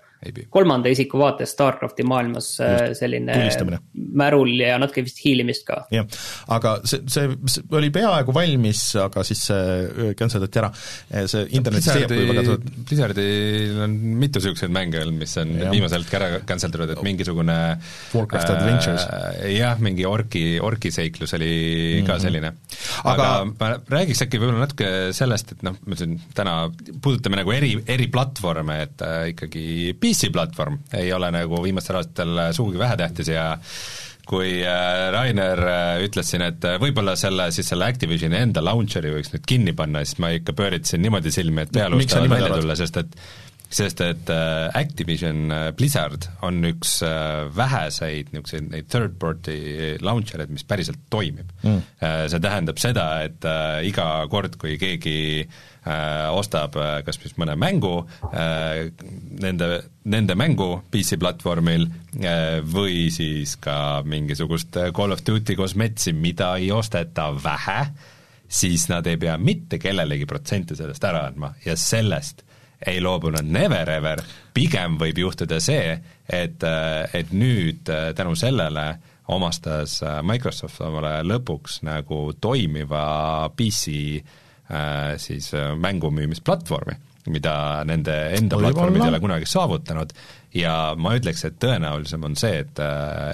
kolmanda isiku vaates StarCrafti maailmas äh, Just, selline tulistamine. märul ja natuke vist hiilimist ka. jah, aga see, see, see oli peaaegu valmis, aga siis see cancel dati ära, see internetis Blizzardi, Blizzardil on mitu niisuguseid mänge olnud, mis on ja. viimasel hetkel ära cancel itud, et mingisugune Warcraft äh, Adventures. jah, mingi orki, orki seiklus oli mm -hmm. ka mhm. selline. aga, ma räägiks äkki võib-olla natuke sellest, et noh, me siin täna puudutame nagu eri, eri platvorme, et äh, ikkagi PC-platvorm ei ole nagu viimastel aastatel sugugi vähetähtis ja kui äh, Rainer äh, ütles siin, et äh, võib-olla selle, siis selle Activisioni enda launcher'i võiks nüüd kinni panna, siis ma ikka pööritasin niimoodi silmi, et pealust tahavad välja tulla, sest et sest et Activision Blizzard on üks väheseid niisuguseid neid third party launcher eid, mis päriselt toimib. Mm.. See tähendab seda, et iga kord, kui keegi ostab äh, kas siis mõne mängu, äh, nende, nende mängu PC-platvormil või siis ka mingisugust Call of Duty kosmetsi, mida ei osteta vähe, siis nad ei pea mitte kellelegi protsenti sellest ära andma. Ja sellest ei loobu nad never ever, pigem võib juhtuda see, et, et nüüd tänu sellele omastas Microsoft omale lõpuks nagu toimiva PC Äh, siis äh, mängumüümisplatvormi, mida nende enda platvormid ei ole kunagi saavutanud ja ma ütleks, et tõenäolisem on see, et,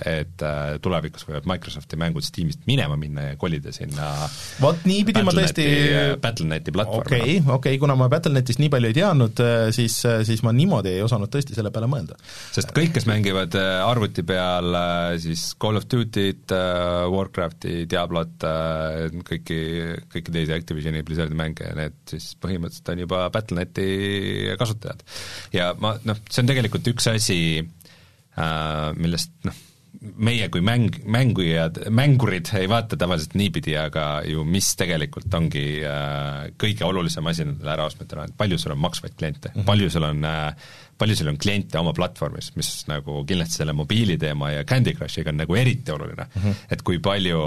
et tulevikus võivad Microsofti mängud Steamist minema minna ja kolida sinna vot niipidi ma tõesti Battle.neti platvormi. okei okay,, okei okay,, kuna ma Battle.netist nii palju ei teadnud, siis, siis ma niimoodi ei osanud tõesti selle peale mõelda. sest kõik, kes mängivad äh, arvuti peal äh, siis Call of Duty't, äh, Warcrafti, Diablot, kõiki, kõiki teisi Activisioni Blizzardi mänge, need siis põhimõtteliselt on juba Battle.neti kasutajad. ja ma noh, see on tegelikult üks asi, äh, millest noh, meie kui mäng, mängujad, mängurid ei vaata tavaliselt niipidi, aga ju mis tegelikult ongi äh, kõige olulisem asi nendele äraostmetele, et palju sul on maksvaid kliente mm, -hmm. palju sul on äh, palju sul on kliente oma platvormis, mis nagu kindlasti selle mobiili teema ja Candy Crushiga on nagu eriti oluline mm. -hmm. et kui palju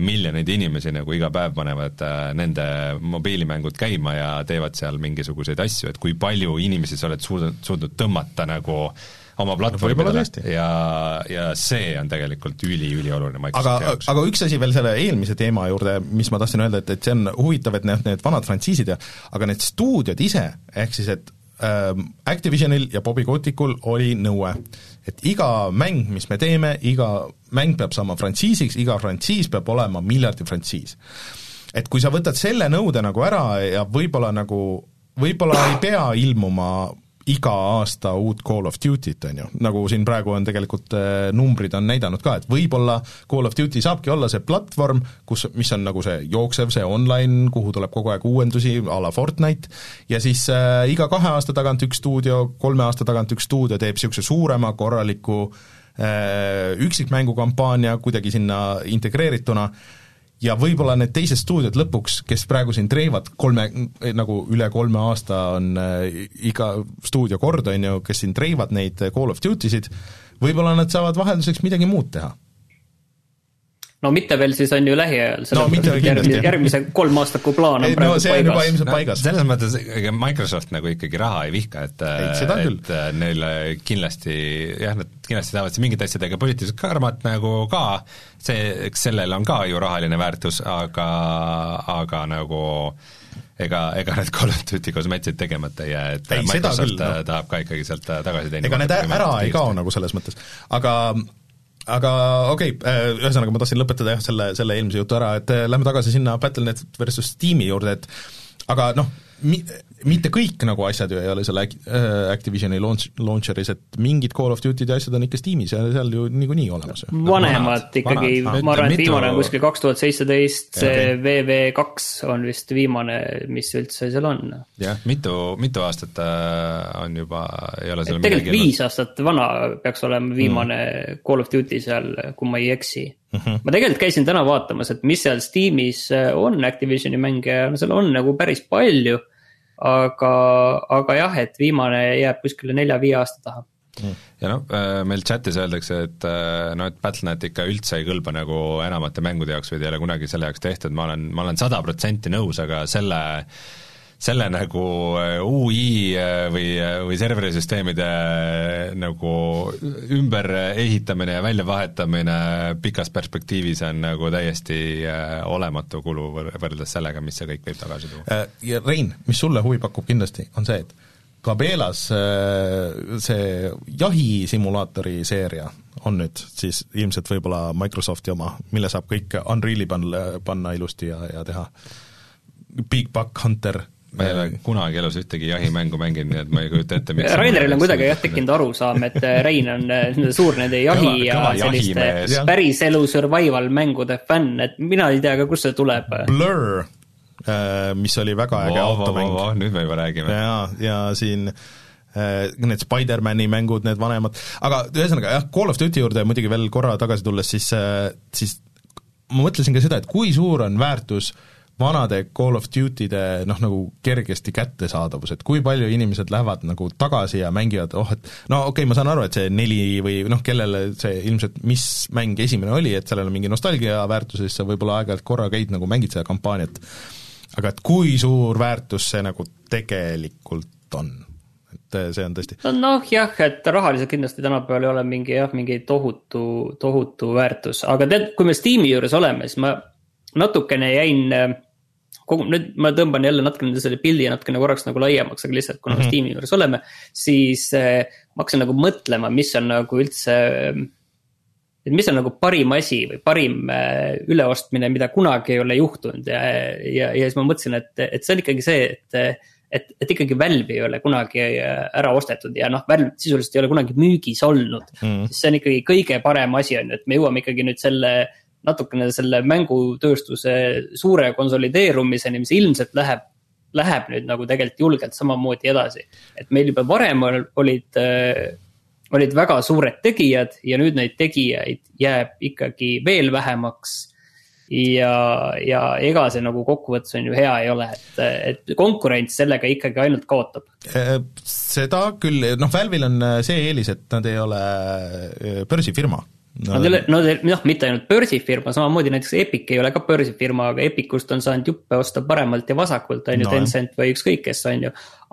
miljoneid inimesi nagu iga päev panevad äh, nende mobiilimängud käima ja teevad seal mingisuguseid asju, et kui palju inimesi sa oled suutnud, suutnud tõmmata nagu oma platvormidele. ja, ja see on tegelikult üli-ülioluline Microsofti aga, jaoks. aga üks asi veel selle eelmise teema juurde, mis ma tahtsin öelda, et, et see on huvitav, et need, need vanad frantsiisid ja aga need stuudiod ise, ehk siis et ähm, Activisionil ja Bobby Kotikul oli nõue, et iga mäng, mis me teeme, iga mäng peab saama frantsiisiks, iga frantsiis peab olema miljardi frantsiis. et kui sa võtad selle nõude nagu ära ja võib-olla nagu, võib-olla ei pea ilmuma iga aasta uut Call of Duty't, on ju, nagu siin praegu on tegelikult äh, numbrid on näidanud ka, et võib-olla Call of Duty saabki olla see platvorm, kus, mis on nagu see jooksev, see online, kuhu tuleb kogu aeg uuendusi a la Fortnite, ja siis äh, iga kahe aasta tagant üks stuudio, kolme aasta tagant üks stuudio teeb niisuguse suurema korraliku äh, üksikmängukampaania kuidagi sinna integreerituna, ja võib-olla need teised stuudiod lõpuks, kes praegu siin treivad kolme, nagu üle kolme aasta on äh, iga stuudio kord, on ju, kes siin treivad neid Call of Duty sid, võib-olla nad saavad vahelduseks midagi muud teha no mitte veel siis on ju lähiajal, No mitte veel kindlasti, järgmise, järgmise kolmaastaku plaan on Ei, praegu no see on juba paigas. ilmselt paigas. selles mõttes ega Microsoft nagu ikkagi raha ei vihka, et Ei, seda küll. et äh, neil kindlasti jah, nad kindlasti tahavad siin mingite asjadega poliitiliselt karmat nagu ka, see, eks sellel on ka ju rahaline väärtus, aga, aga nagu ega, ega need Call of Duty kosmeetsid tegemata ei jää, et Ei, Microsoft küll, no. tahab ka ikkagi sealt tagasi teenida. ega need ära ei kao nagu selles mõttes, aga aga okei okay,, ühesõnaga ma tahtsin lõpetada jah, selle, selle eelmise jutu ära, et äh, lähme tagasi sinna Battle.net versus Steam'i juurde, et aga noh, mi-, mitte kõik nagu asjad ju ei ole seal äh, Activisioni launch, launcher'is, et mingid Call of Duty'd ja asjad on ikka Steam'is ja seal ju niikuinii olemas ju. vanemad vanad, ikkagi, ma arvan, et viimane on kuskil kaks tuhat seitseteist, see Okei. VV2 on vist viimane, mis üldse seal on. jah, mitu, mitu aastat äh, on juba, ei ole seal tegelikult viis aastat vana peaks olema viimane Mm. Call of Duty seal, kui ma ei eksi mm. -hmm. ma tegelikult käisin täna vaatamas, et mis seal Steamis äh, on Activisioni mänge ja no seal on nagu päris palju. Aga, aga jah, et viimane jääb kuskile nelja-viie aasta taha. Ja noh, meil chatis öeldakse, et äh, no et Battle.net ikka üldse ei kõlba nagu enamate mängude jaoks või ta ei ole kunagi selle jaoks tehtud, ma olen, ma olen sada protsenti nõus, aga selle selle nagu äh, UI äh, või, või serverisüsteemide äh, nagu ümberehitamine ja väljavahetamine pikas perspektiivis on nagu täiesti äh, olematu kulu võr- võrreldes sellega, mis see kõik võib tagasi tuua. Äh, Ja Rein, mis sulle huvi pakub kindlasti, on see, et Gabelas äh, see jahisimulaatori seeria on nüüd siis ilmselt võib-olla Microsofti oma, mille saab kõik Unreali panna, panna ilusti ja, ja teha Big Buck Hunter ma ei ole kunagi elus ühtegi jahimängu mänginud, nii et ma ei kujuta ette, miks Raineril on kuidagi jah tekkinud arusaam, et äh, Rein on äh, suur nende jahi Kõva- ja kõva selliste jahimees. Jah. päriselu survival mängude fänn, et mina ei tea ka, kust see tuleb. Blur, äh, mis oli väga äge automäng. nüüd me juba räägime. ja, ja siin äh, need Spider-mani mängud, need vanemad, aga ühesõnaga jah, Call of Duty juurde muidugi veel korra tagasi tulles, siis, siis ma mõtlesin ka seda, et kui suur on väärtus vanade Call of Duty'de noh, nagu kergesti kättesaadavus, et kui palju inimesed lähevad nagu tagasi ja mängivad, oh et no okei okay,, ma saan aru, et see neli või noh, kellele see ilmselt, mis mäng esimene oli, et sellel on mingi nostalgia väärtus ja siis sa võib-olla aeg-ajalt korra käid nagu mängid seda kampaaniat, aga et kui suur väärtus see nagu tegelikult on? et eh, see on tõesti noh jah, et rahaliselt kindlasti tänapäeval ei ole mingi jah, mingi tohutu, tohutu väärtus, aga tead, kui me Steam'i juures oleme, siis ma natukene jäin äh, kogu, nüüd ma tõmban jälle natukene selle pildi natukene korraks nagu laiemaks, aga lihtsalt kuna mm -hmm. Steam'i juures oleme, siis äh, ma hakkasin nagu mõtlema, mis on nagu üldse äh, et mis on nagu parim asi või parim äh, üleostmine, mida kunagi ei ole juhtunud ja, ja, ja siis ma mõtlesin, et, et see on ikkagi see, et et, et ikkagi Valve ei ole kunagi äh, ära ostetud ja noh, Valve sisuliselt ei ole kunagi müügis olnud mm.. see on ikkagi kõige parem asi on ju, et me jõuame ikkagi nüüd selle natukene selle mängutööstuse suure konsolideerumiseni, mis ilmselt läheb, läheb nüüd nagu tegelikult julgelt samamoodi edasi. et meil juba varem olid äh, olid väga suured tegijad ja nüüd neid tegijaid jääb ikkagi veel vähemaks. ja, ja ega see nagu kokkuvõttes on ju hea ei ole, et, et konkurents sellega ikkagi ainult kaotab. seda küll, noh Valve'il on see eelis, et nad ei ole börsifirma no, Nad ei ole, no noh, mitte ainult börsifirma, samamoodi näiteks Epic ei ole ka börsifirma, aga Epicust on saanud juppe osta paremalt ja vasakult, on ju no,, Tencent või ükskõik kes, on ju.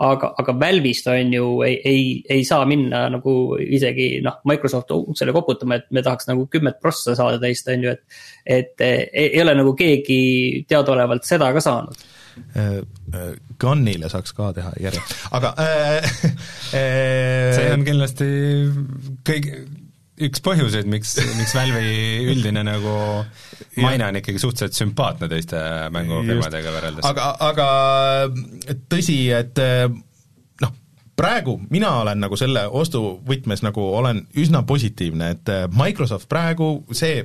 aga, aga Valve'ist on ju, ei, ei, ei saa minna nagu isegi noh, Microsoft uksele koputama, et me tahaks nagu kümmet prossa saada teist, on ju, et. et ei, ei ole nagu keegi teadaolevalt seda ka saanud Äh, äh, Gunile saaks ka teha järje, aga äh, äh, see on kindlasti kõik, üks põhjuseid, miks, miks Valve'i üldine nagu maine on ikkagi suhteliselt sümpaatne teiste mängufirmadega võrreldes. aga, aga tõsi, et praegu mina olen nagu selle ostuvõtmes nagu olen üsna positiivne, et äh, Microsoft praegu, see,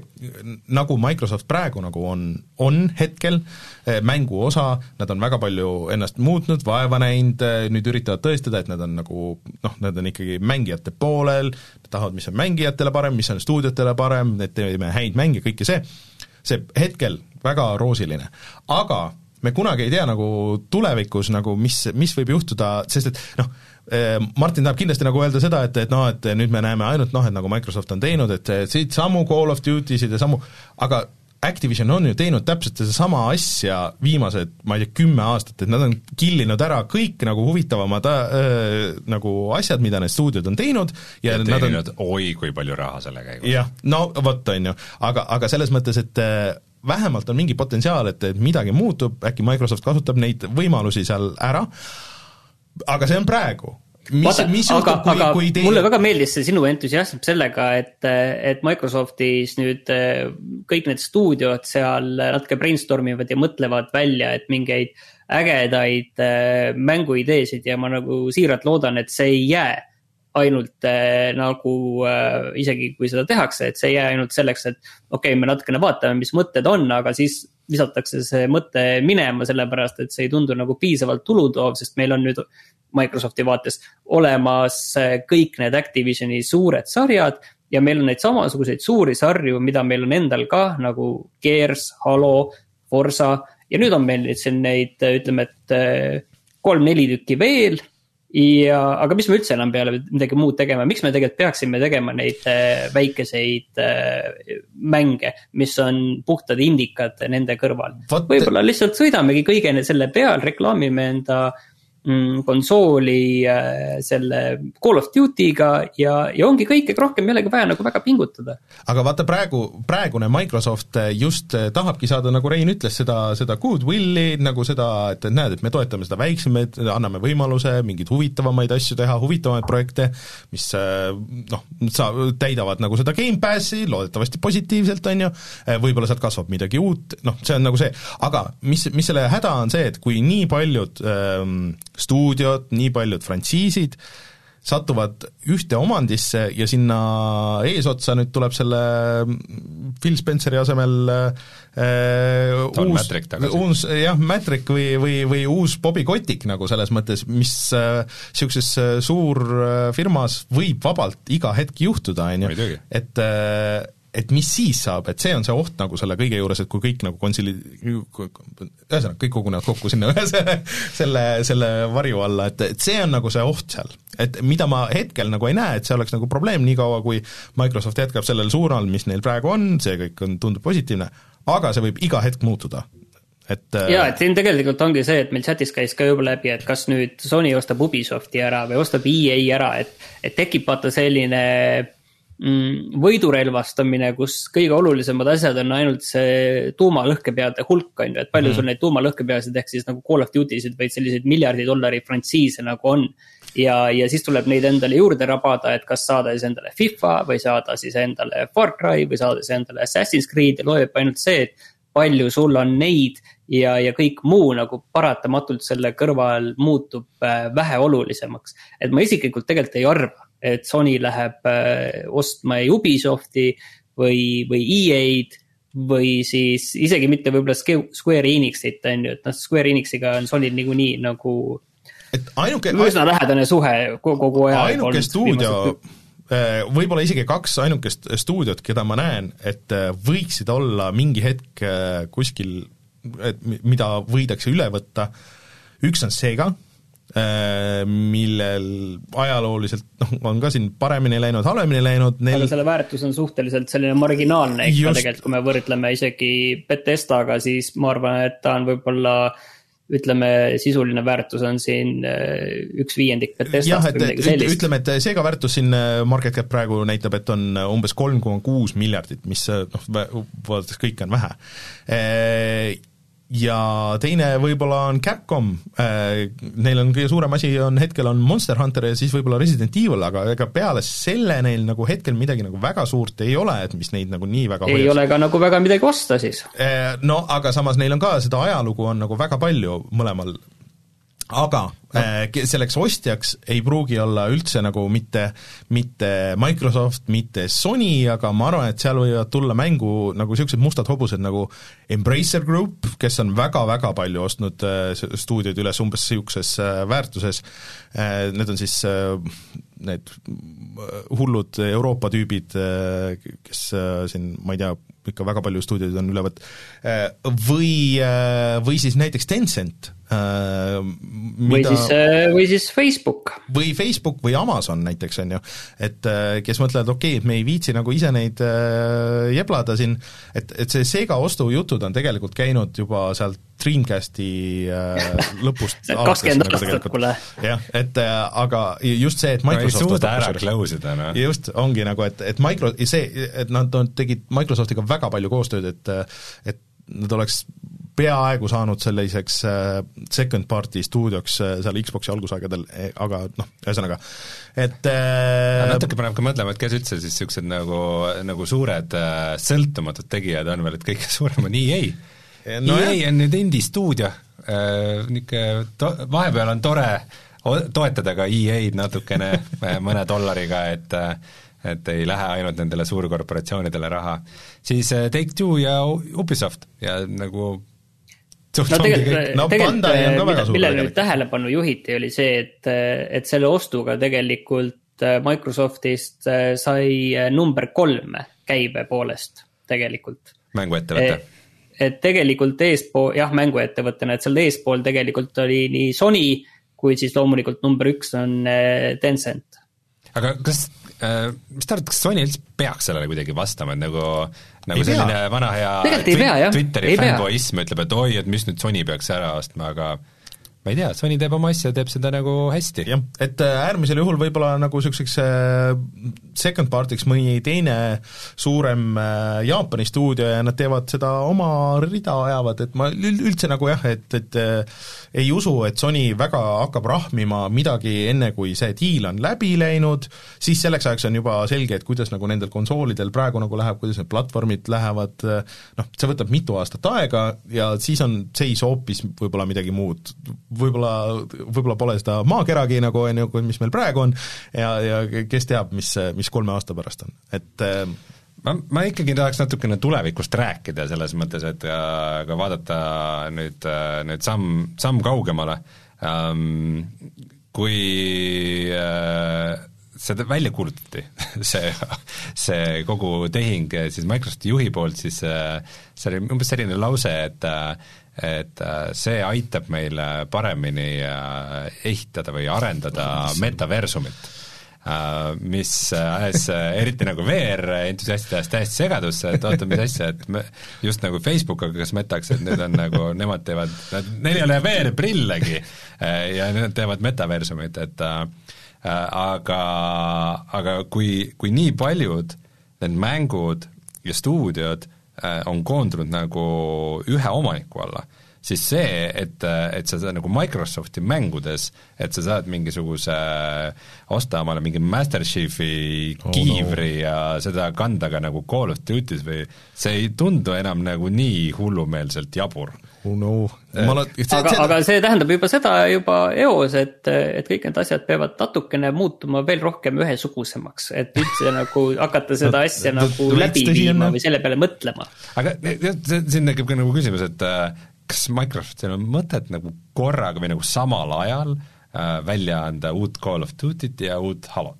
nagu Microsoft praegu nagu on, on hetkel, äh, mängu osa, nad on väga palju ennast muutnud, vaeva näinud, äh, nüüd üritavad tõestada, et nad on nagu noh, nad on ikkagi mängijate poolel, tahavad, mis on mängijatele parem, mis on stuudiotele parem, et teeme häid mänge, kõike see, see hetkel väga roosiline, aga me kunagi ei tea nagu tulevikus nagu, mis, mis võib juhtuda, sest et noh, Martin tahab kindlasti nagu öelda seda, et, et noh, et nüüd me näeme ainult noh, et nagu Microsoft on teinud, et siit samu Call of Duty sid ja samu, aga Activision on ju teinud täpselt sedasama asja viimased, ma ei tea, kümme aastat, et nad on killinud ära kõik nagu huvitavamad äh, nagu asjad, mida need stuudiod on teinud ja, ja nad on oi kui palju raha selle käigus. jah, no vot, on ju, aga, aga selles mõttes, et äh, vähemalt on mingi potentsiaal, et, et midagi muutub, äkki Microsoft kasutab neid võimalusi seal ära, aga see on praegu. Mis, mis juhtub, kui, kui teie... mulle väga meeldis see sinu entusiasm sellega, et, et Microsoftis nüüd kõik need stuudiod seal natuke brainstorm ivad ja mõtlevad välja, et mingeid ägedaid äh, mänguideesid ja ma nagu siiralt loodan, et see ei jää ainult äh, nagu äh, isegi kui seda tehakse, et see ei jää ainult selleks, et okei okay,, me natukene vaatame, mis mõtted on, aga siis visatakse see mõte minema, sellepärast et see ei tundu nagu piisavalt tulutoov, sest meil on nüüd Microsofti vaates olemas äh, kõik need Activisioni suured sarjad. ja meil on neid samasuguseid suuri sarju, mida meil on endal ka nagu Gears, Halo, Forsa ja nüüd on meil siin neid, ütleme, et äh, kolm-neli tükki veel ja, aga mis me üldse enam peale midagi muud tegema, miks me tegelikult peaksime tegema neid äh, väikeseid äh, mänge, mis on puhtad indikad nende kõrval. võib-olla lihtsalt sõidamegi kõige selle peal, reklaamime enda äh, konsooli äh, selle Call of Duty'ga ja, ja ongi kõik, ega rohkem ei olegi vaja nagu väga pingutada. aga vaata praegu, praegune Microsoft just äh, tahabki saada, nagu Rein ütles, seda, seda goodwill'i, nagu seda, et, et näed, et me toetame seda väiksemaid, anname võimaluse mingeid huvitavamaid asju teha, huvitavamaid projekte, mis äh, noh, sa, täidavad nagu seda Gamepassi, loodetavasti positiivselt, on ju, võib-olla sealt kasvab midagi uut, noh, see on nagu see, aga mis, mis selle häda on see, et kui nii paljud ähm, stuudiod, nii paljud frantsiisid satuvad ühte omandisse ja sinna eesotsa nüüd tuleb selle Phil Spenceri asemel äh, uus, uus jah, Matrick või, või, või uus Bobby Kotick nagu selles mõttes, mis niisuguses äh, suurfirmas äh, võib vabalt iga hetk juhtuda, on ju, et äh, et mis siis saab, et see on see oht nagu selle kõige juures, et kui kõik nagu konsili-, ühesõnaga, kõik kogunevad kokku sinna ühe selle, selle, selle varju alla, et, et see on nagu see oht seal. et mida ma hetkel nagu ei näe, et see oleks nagu probleem, niikaua kui Microsoft jätkab sellel suunal, mis neil praegu on, see kõik on, tundub positiivne, aga see võib iga hetk muutuda et äh, jaa, et siin tegelikult ongi see, et meil chatis käis ka juba läbi, et kas nüüd Sony ostab Ubisofti ära või ostab EA ära, et, et tekib vaata selline võidurelvastamine, kus kõige olulisemad asjad on ainult see tuumalõhkepeade hulk, on ju, et palju mm. sul neid tuumalõhkepeasid ehk siis nagu Call of Duty sid või selliseid miljardi dollari frantsiise nagu on. ja, ja siis tuleb neid endale juurde rabada, et kas saada siis endale FIFA või saada siis endale Far Cry või saada siis endale Assassin's Creed ja loeb ainult see, et palju sul on neid ja, ja kõik muu nagu paratamatult selle kõrval muutub äh, väheolulisemaks. et ma isiklikult tegelikult ei arva et Sony läheb äh, ostma Ubisofti või, või EA-d või siis isegi mitte võib-olla Square Enixit on ju, et noh, Square Enixiga on Sonyl niikuinii nagu. et ainuke. üsna lähedane suhe kogu aja. ainuke stuudio äh, võib-olla isegi kaks ainukest stuudiot, keda ma näen, et äh, võiksid olla mingi hetk kuskil, et mida võidakse üle võtta, üks on Sega millel ajalooliselt noh, on ka siin paremini läinud, halvemini läinud, neil aga selle väärtus on suhteliselt selline marginaalne ikka Just... tegelikult, kui me võrdleme isegi Betestaga, siis ma arvan, et ta on võib-olla ütleme, sisuline väärtus on siin äh, üks viiendik Betestast või midagi sellist. ütleme, et seega väärtus siin äh, market cap praegu näitab, et on umbes kolm koma kuus miljardit, mis noh, vaadates kõike on vähe ja teine võib-olla on Capcom, äh, neil on kõige suurem asi on hetkel on Monster Hunter ja siis võib-olla Resident Evil, aga ega peale selle neil nagu hetkel midagi nagu väga suurt ei ole, et mis neid nagu nii väga ei hoiaks. ole ka nagu väga midagi osta siis. Äh, no aga samas neil on ka seda ajalugu on nagu väga palju mõlemal aga no. äh, selleks ostjaks ei pruugi olla üldse nagu mitte, mitte Microsoft, mitte Sony, aga ma arvan, et seal võivad tulla mängu nagu niisugused mustad hobused nagu Embracer Group, kes on väga-väga palju ostnud äh, stuudioid üles umbes niisuguses äh, väärtuses äh,, need on siis äh, need hullud Euroopa tüübid, äh, kes äh, siin, ma ei tea, ikka väga palju stuudioid on üle võtnud, äh, või, või siis näiteks Tencent, mida või siis, või siis Facebook. või Facebook või Amazon näiteks, on ju, et kes mõtlevad, okei okay,, et me ei viitsi nagu ise neid jeblada siin, et, et see Sega ostujutud on tegelikult käinud juba sealt Dreamcasti äh, lõpust kakskümmend nagu aastat, kuule. jah, et äh, aga just see, et Microsoft no ei suuda ära close ida, noh. just, ongi nagu, et, et Micro-, see, et nad tegid Microsoftiga väga palju koostööd, et et nad oleks peaaegu saanud selliseks äh, second party stuudioks äh, seal Xbox'i algusaegadel, e, aga noh, ühesõnaga, et äh, natuke paneb ka mõtlema, et kes üldse siis niisugused nagu, nagu suured sõltumatud tegijad on veel, et kõige suurem on EA no EA on nüüd indie-stuudio äh,, niisugune to-, vahepeal on tore toetada ka EA-d natukene mõne dollariga, et et ei lähe ainult nendele suurkorporatsioonidele raha, siis Take-Two ja Ubisoft ja nagu no tegelikult, no, tegelikult mille, millele nüüd tähelepanu juhiti, oli see, et, et selle ostuga tegelikult äh, Microsoftist sai number kolm käibe poolest tegelikult. mänguettevõte e et tegelikult eespool, jah, mänguettevõttena, et seal eespool tegelikult oli nii Sony kui siis loomulikult number üks on äh, Tencent. aga kas äh,, mis te arvate, kas Sony üldse peaks sellele kuidagi vastama, et nagu nagu ei selline pea. vana hea Twitteri fännboism ütleb, et oi, et mis nüüd Sony peaks ära ostma, aga ma ei tea, Sony teeb oma asja, teeb seda nagu hästi. jah, et äh, äärmisel juhul võib-olla nagu niisuguseks äh, second part'iks mõni teine suurem äh, Jaapani stuudio ja nad teevad seda oma rida, ajavad, et ma üldse nagu jah, et, et ei usu, et Sony väga hakkab rahmima midagi enne, kui see diil on läbi läinud, siis selleks ajaks on juba selge, et kuidas nagu nendel konsoolidel praegu nagu läheb, kuidas need platvormid lähevad, noh, see võtab mitu aastat aega ja siis on seis hoopis võib-olla midagi muud võib-olla, võib-olla pole seda maakeragi nagu, on ju, mis meil praegu on, ja, ja kes teab, mis, mis kolme aasta pärast on, et äh, ma, ma ikkagi tahaks natukene tulevikust rääkida selles mõttes, et ka vaadata nüüd, nüüd samm, samm kaugemale. Ähm,, kui äh, seda välja kuulutati, see, see kogu tehing siis Microsofti juhi poolt, siis äh, see oli umbes selline lause, et äh, et äh, see aitab meil paremini äh, ehitada või arendada metaversumit Uh, mis ajas uh, eriti nagu VR-entusiastide ajast täiesti segadusse, et oota, mis asja, et me, just nagu Facebook hakkas metaks, et nüüd on nagu, nemad teevad, neil ei ole VR-prillegi uh, ja nad teevad metaversumit, et aga, aga kui, kui nii paljud need mängud ja stuudiod on koondunud nagu ühe omaniku alla, siis see, et, et sa saad nagu Microsofti mängudes, et sa saad mingisuguse, osta omale mingi Master Chiefi oh, kiivri no. ja seda kanda ka nagu Call of Duty's või see ei tundu enam nagu nii hullumeelselt jabur oh no. Ma, see, aga, aga see tähendab juba seda juba eos, et, et kõik need asjad peavad natukene muutuma veel rohkem ühesugusemaks, et üldse nagu hakata seda asja no, nagu läbi viima või selle peale mõtlema. aga siin tekib ka nagu küsimus, et äh, kas Microsoftil on mõtet nagu korraga või nagu samal ajal äh, välja anda uut Call of Duty't ja uut Halot?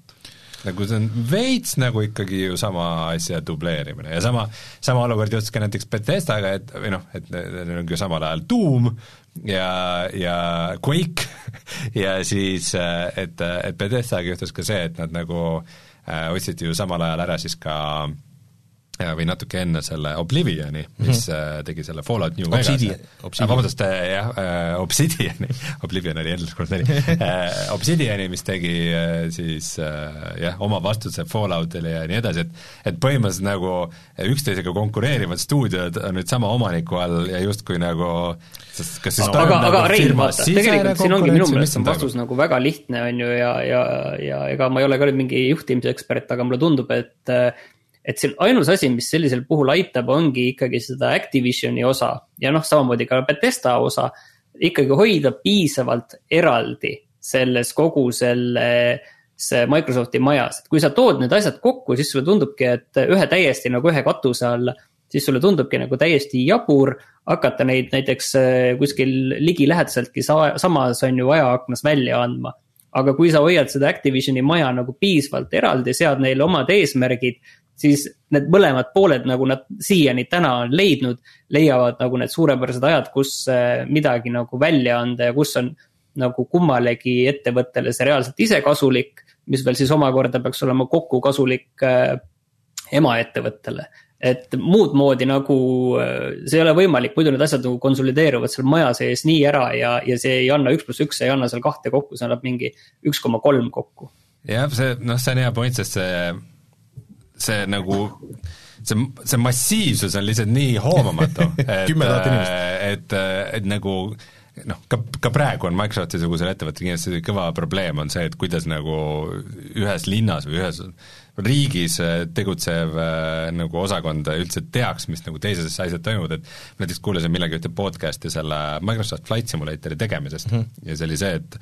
nagu see on veits nagu ikkagi ju sama asja dubleerimine ja sama, sama olukord juhtus ka näiteks Bethesdaga, et või noh, et neil on ju samal ajal Doom ja, ja Quake ja siis, et, et Bethesdaga juhtus ka see, et nad nagu äh, ostsid ju samal ajal ära siis ka äh, või natuke enne selle Oblivioni, mis mm -hmm. tegi selle Fallout New Obsidian. Vegas, vabandust, äh, jah äh,, Obsidiani, Oblivion oli endless kord neli. Äh,, Obsidiani, mis tegi äh, siis äh, jah, oma vastuse Falloutile ja nii edasi, et et põhimõtteliselt nagu üksteisega konkureerivad stuudiod on nüüd sama omaniku all ja justkui nagu kas siis aga, aga, nagu Rein, vaata, tegelikult siin ongi minu meelest on vastus nagu väga lihtne, on ju, ja, ja, ja ega ma ei ole ka nüüd mingi juhtimisekspert, aga mulle tundub, et et see ainus asi, mis sellisel puhul aitab, ongi ikkagi seda Activisioni osa ja noh, samamoodi ka Betesta osa. ikkagi hoida piisavalt eraldi selles kogu selles Microsofti majas, et kui sa tood need asjad kokku, siis sulle tundubki, et ühe täiesti nagu ühe katuse all siis sulle tundubki nagu täiesti jabur hakata neid näiteks äh, kuskil ligilähedaseltki sa samas on ju ajaaknas välja andma. aga kui sa hoiad seda Activisioni maja nagu piisavalt eraldi, sead neile omad eesmärgid, siis need mõlemad pooled, nagu nad siiani täna on leidnud, leiavad nagu need suurepärased ajad, kus äh, midagi nagu välja anda ja kus on nagu kummalegi ettevõttele see reaalselt ise kasulik, mis veel siis omakorda peaks olema kokku kasulik äh, emaettevõttele. et muud moodi nagu äh, see ei ole võimalik, muidu need asjad nagu konsolideeruvad seal maja sees nii ära ja, ja see ei anna üks pluss üks, ei anna seal kahte kokku, see annab mingi üks koma kolm kokku. jah, see noh, see on hea point, sest see see nagu see, see massiivsus on lihtsalt nii hoomamatu et tuhat inimest. et, et nagu noh, ka, ka praegu on Microsofti-sugusel ettevõttel kindlasti kõva probleem on see, et kuidas nagu ühes linnas või ühes riigis tegutsev äh, nagu osakond üldse teaks, mis nagu teises asjad toimuvad, et näiteks kuulasin millalgi ühte podcast'i selle Microsoft Flight Simulatori tegemisest mm -hmm. ja see oli see, et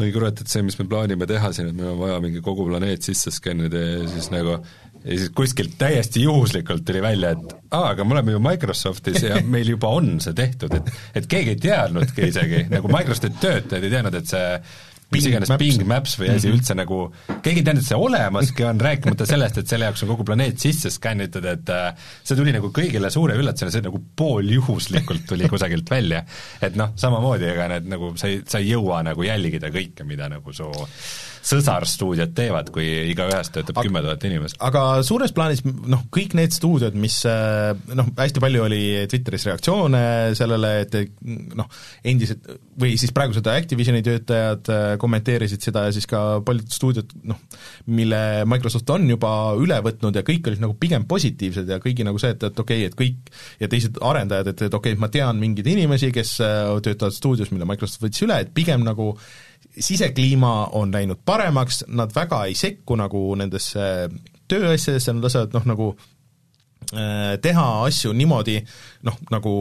oi kurat, et see, mis me plaanime teha siin, et meil on vaja mingi kogu planeet sisse skännida ja siis nagu ja siis kuskilt täiesti juhuslikult tuli välja, et aa, aga me oleme ju Microsoftis ja meil juba on see tehtud, et et keegi ei teadnudki isegi, nagu Microsofti töötajad ei teadnud, et see mis iganes Bing Maps või asi mm -hmm. üldse nagu, keegi ei teadnud, et see olemaski on, rääkimata sellest, et selle jaoks on kogu planeet sisse skännitud, et äh, see tuli nagu kõigile suure üllatusena, see nagu pooljuhuslikult tuli kusagilt välja. et noh, samamoodi, ega need nagu, sa ei, sa ei jõua nagu jälgida kõike, mida nagu su sõsarstuudiod teevad, kui igaühes töötab kümme tuhat inimest. aga suures plaanis noh, kõik need stuudiod, mis äh, noh, hästi palju oli Twitteris reaktsioone sellele, et noh, endised või siis praegused Activisioni töötajad äh, kommenteerisid seda ja siis ka paljud stuudiod noh, mille Microsoft on juba üle võtnud ja kõik olid nagu pigem positiivsed ja kõigi nagu see, et, et okei okay,, et kõik ja teised arendajad, et, et okei okay,, ma tean mingeid inimesi, kes äh, töötavad stuudios, mille Microsoft võttis üle, et pigem nagu sisekliima on läinud paremaks, nad väga ei sekku nagu nendesse tööasjadesse, nad lasevad noh, nagu äh, teha asju niimoodi, noh, nagu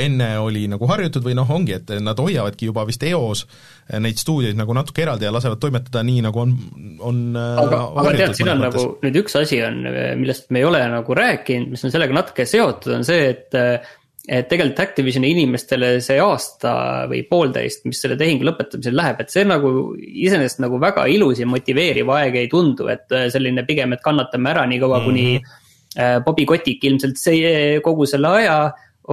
enne oli nagu harjutud või noh, ongi, et nad hoiavadki juba vist eos äh, neid stuudioid nagu natuke eraldi ja lasevad toimetada nii, nagu on, on äh, aga, aga tead, siin on mõttes. nagu nüüd üks asi on, millest me ei ole nagu rääkinud, mis on sellega natuke seotud, on see, et et tegelikult Activisioni inimestele see aasta või poolteist, mis selle tehingu lõpetamisel läheb, et see nagu iseenesest nagu väga ilus ja motiveeriv aeg ei tundu, et äh, selline pigem, et kannatame ära nii kaua mm, -hmm. kuni mhm. äh, Bobby Kotick ilmselt see kogu selle aja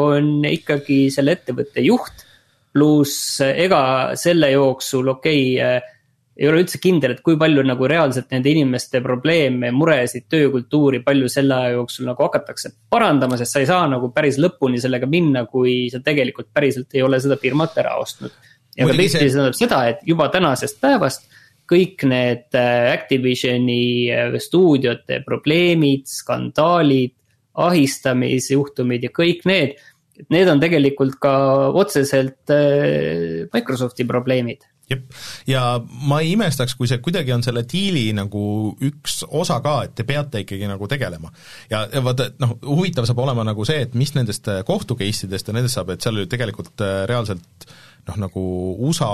on ikkagi selle ettevõtte juht. pluss ega selle jooksul, okei okay, ei ole üldse kindel, et kui palju nagu reaalselt nende inimeste probleeme, muresid, töökultuuri, palju selle aja jooksul nagu hakatakse parandama, sest sa ei saa nagu päris lõpuni sellega minna, kui sa tegelikult päriselt ei ole seda firmat ära ostnud. ja ka teistpidi see tähendab seda, et juba tänasest päevast kõik need äh, Activisioni äh, stuudiote probleemid, skandaalid, ahistamisjuhtumid ja kõik need, need on tegelikult ka otseselt äh, Microsofti probleemid jep, ja ma ei imestaks, kui see kuidagi on selle diili nagu üks osa ka, et te peate ikkagi nagu tegelema. ja, vaata, et noh, huvitav saab olema nagu see, et mis nendest äh, kohtu case idest ja nendest saab, et seal ju tegelikult äh, reaalselt noh, nagu USA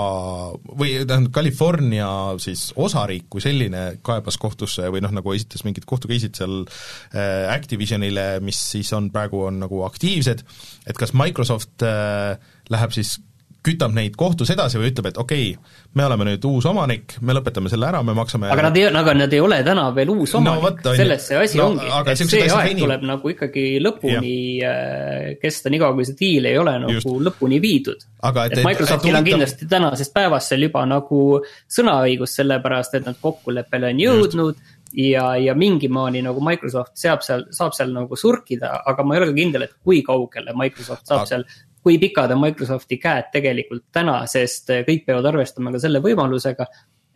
või tähendab, California siis osariik kui selline kaebas kohtusse või noh, nagu esitas mingid kohtu case'id seal äh, Activisionile, mis siis on praegu, on nagu aktiivsed, et kas Microsoft äh, läheb siis kütab neid kohtus edasi või ütleb, et okei okay,, me oleme nüüd uus omanik, me lõpetame selle ära, me maksame aga nad ei, aga nad ei ole täna veel uus omanik no,, selles see asi no, ongi, et see aeg venim. tuleb nagu ikkagi lõpuni ja. Äh, kesta, niikaua kui see diil ei ole nagu Just. lõpuni viidud. et, et Microsoftil on kindlasti tänasest päevast seal juba nagu sõnaõigus, sellepärast et nad kokkuleppele on jõudnud Just ja, ja mingi maani nagu Microsoft seab seal, saab seal nagu surkida, aga ma ei ole ka kindel, et kui kaugele Microsoft saab aga, seal kui pikad on Microsofti käed tegelikult täna, sest kõik peavad arvestama ka selle võimalusega,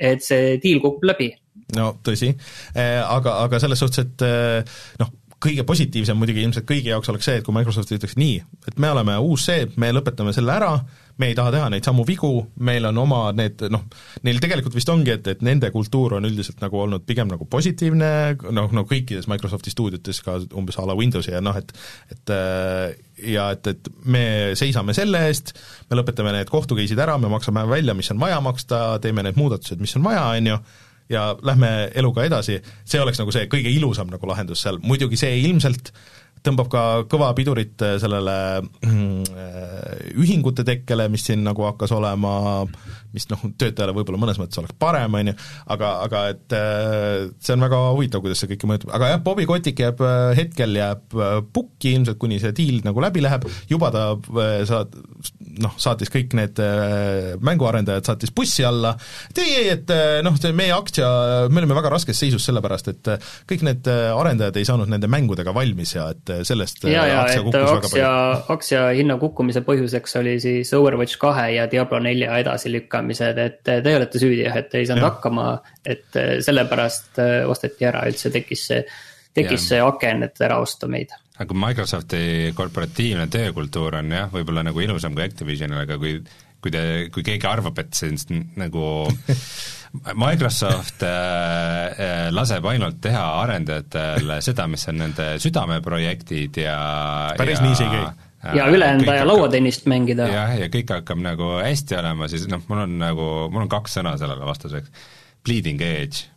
et see deal kukub läbi. no tõsi, eh, aga, aga selles suhtes, et eh, noh, kõige positiivsem muidugi ilmselt kõigi jaoks oleks see, et kui Microsoft ütleks nii, et me oleme uus see, me lõpetame selle ära, me ei taha teha neid samu vigu, meil on oma need noh, neil tegelikult vist ongi, et, et nende kultuur on üldiselt nagu olnud pigem nagu positiivne, noh, no kõikides Microsofti stuudiotes ka umbes a la Windowsi ja noh, et et äh, ja et, et me seisame selle eest, me lõpetame need kohtu-case'id ära, me maksame välja, mis on vaja maksta, teeme need muudatused, mis on vaja, on ju, ja lähme eluga edasi, see oleks nagu see kõige ilusam nagu lahendus seal, muidugi see ilmselt tõmbab ka kõva pidurit äh, sellele äh, ühingute tekkele, mis siin nagu hakkas olema, mis noh, töötajale võib-olla mõnes mõttes oleks parem, on ju, aga, aga et äh, see on väga huvitav, kuidas see kõike mõjutab, aga jah, Bobby Kotick jääb hetkel, jääb pukki ilmselt, kuni see diil nagu läbi läheb, juba ta saad, noh, saatis kõik need mänguarendajad, saatis bussi alla, et ei, ei, et noh, see meie aktsia, me olime väga raskes seisus sellepärast, et kõik need arendajad ei saanud nende mängudega valmis ja et sellest ja, ja aktsia, aktsia hinna kukkumise põhjuseks oli siis Overwatch kahe ja Diablo nelja edasilükkamised, et teie olete süüdi jah, et ei saanud ja. hakkama, et sellepärast äh, osteti ära, üldse tekkis see, tekkis ja. see aken, et ära osta meid aga Microsofti korporatiivne töökultuur on jah, võib-olla nagu ilusam kui Activisionil, aga kui kui te, kui keegi arvab, et see nagu Microsoft äh, äh, laseb ainult teha arendajatele seda, mis on nende südameprojektid ja päris nii see ei käi äh, ja ülejäänud aja lauatennist mängida. jah, ja kõik hakkab nagu hästi olema, siis noh, mul on nagu, mul on kaks sõna sellele vastuseks. Bleeding Edge.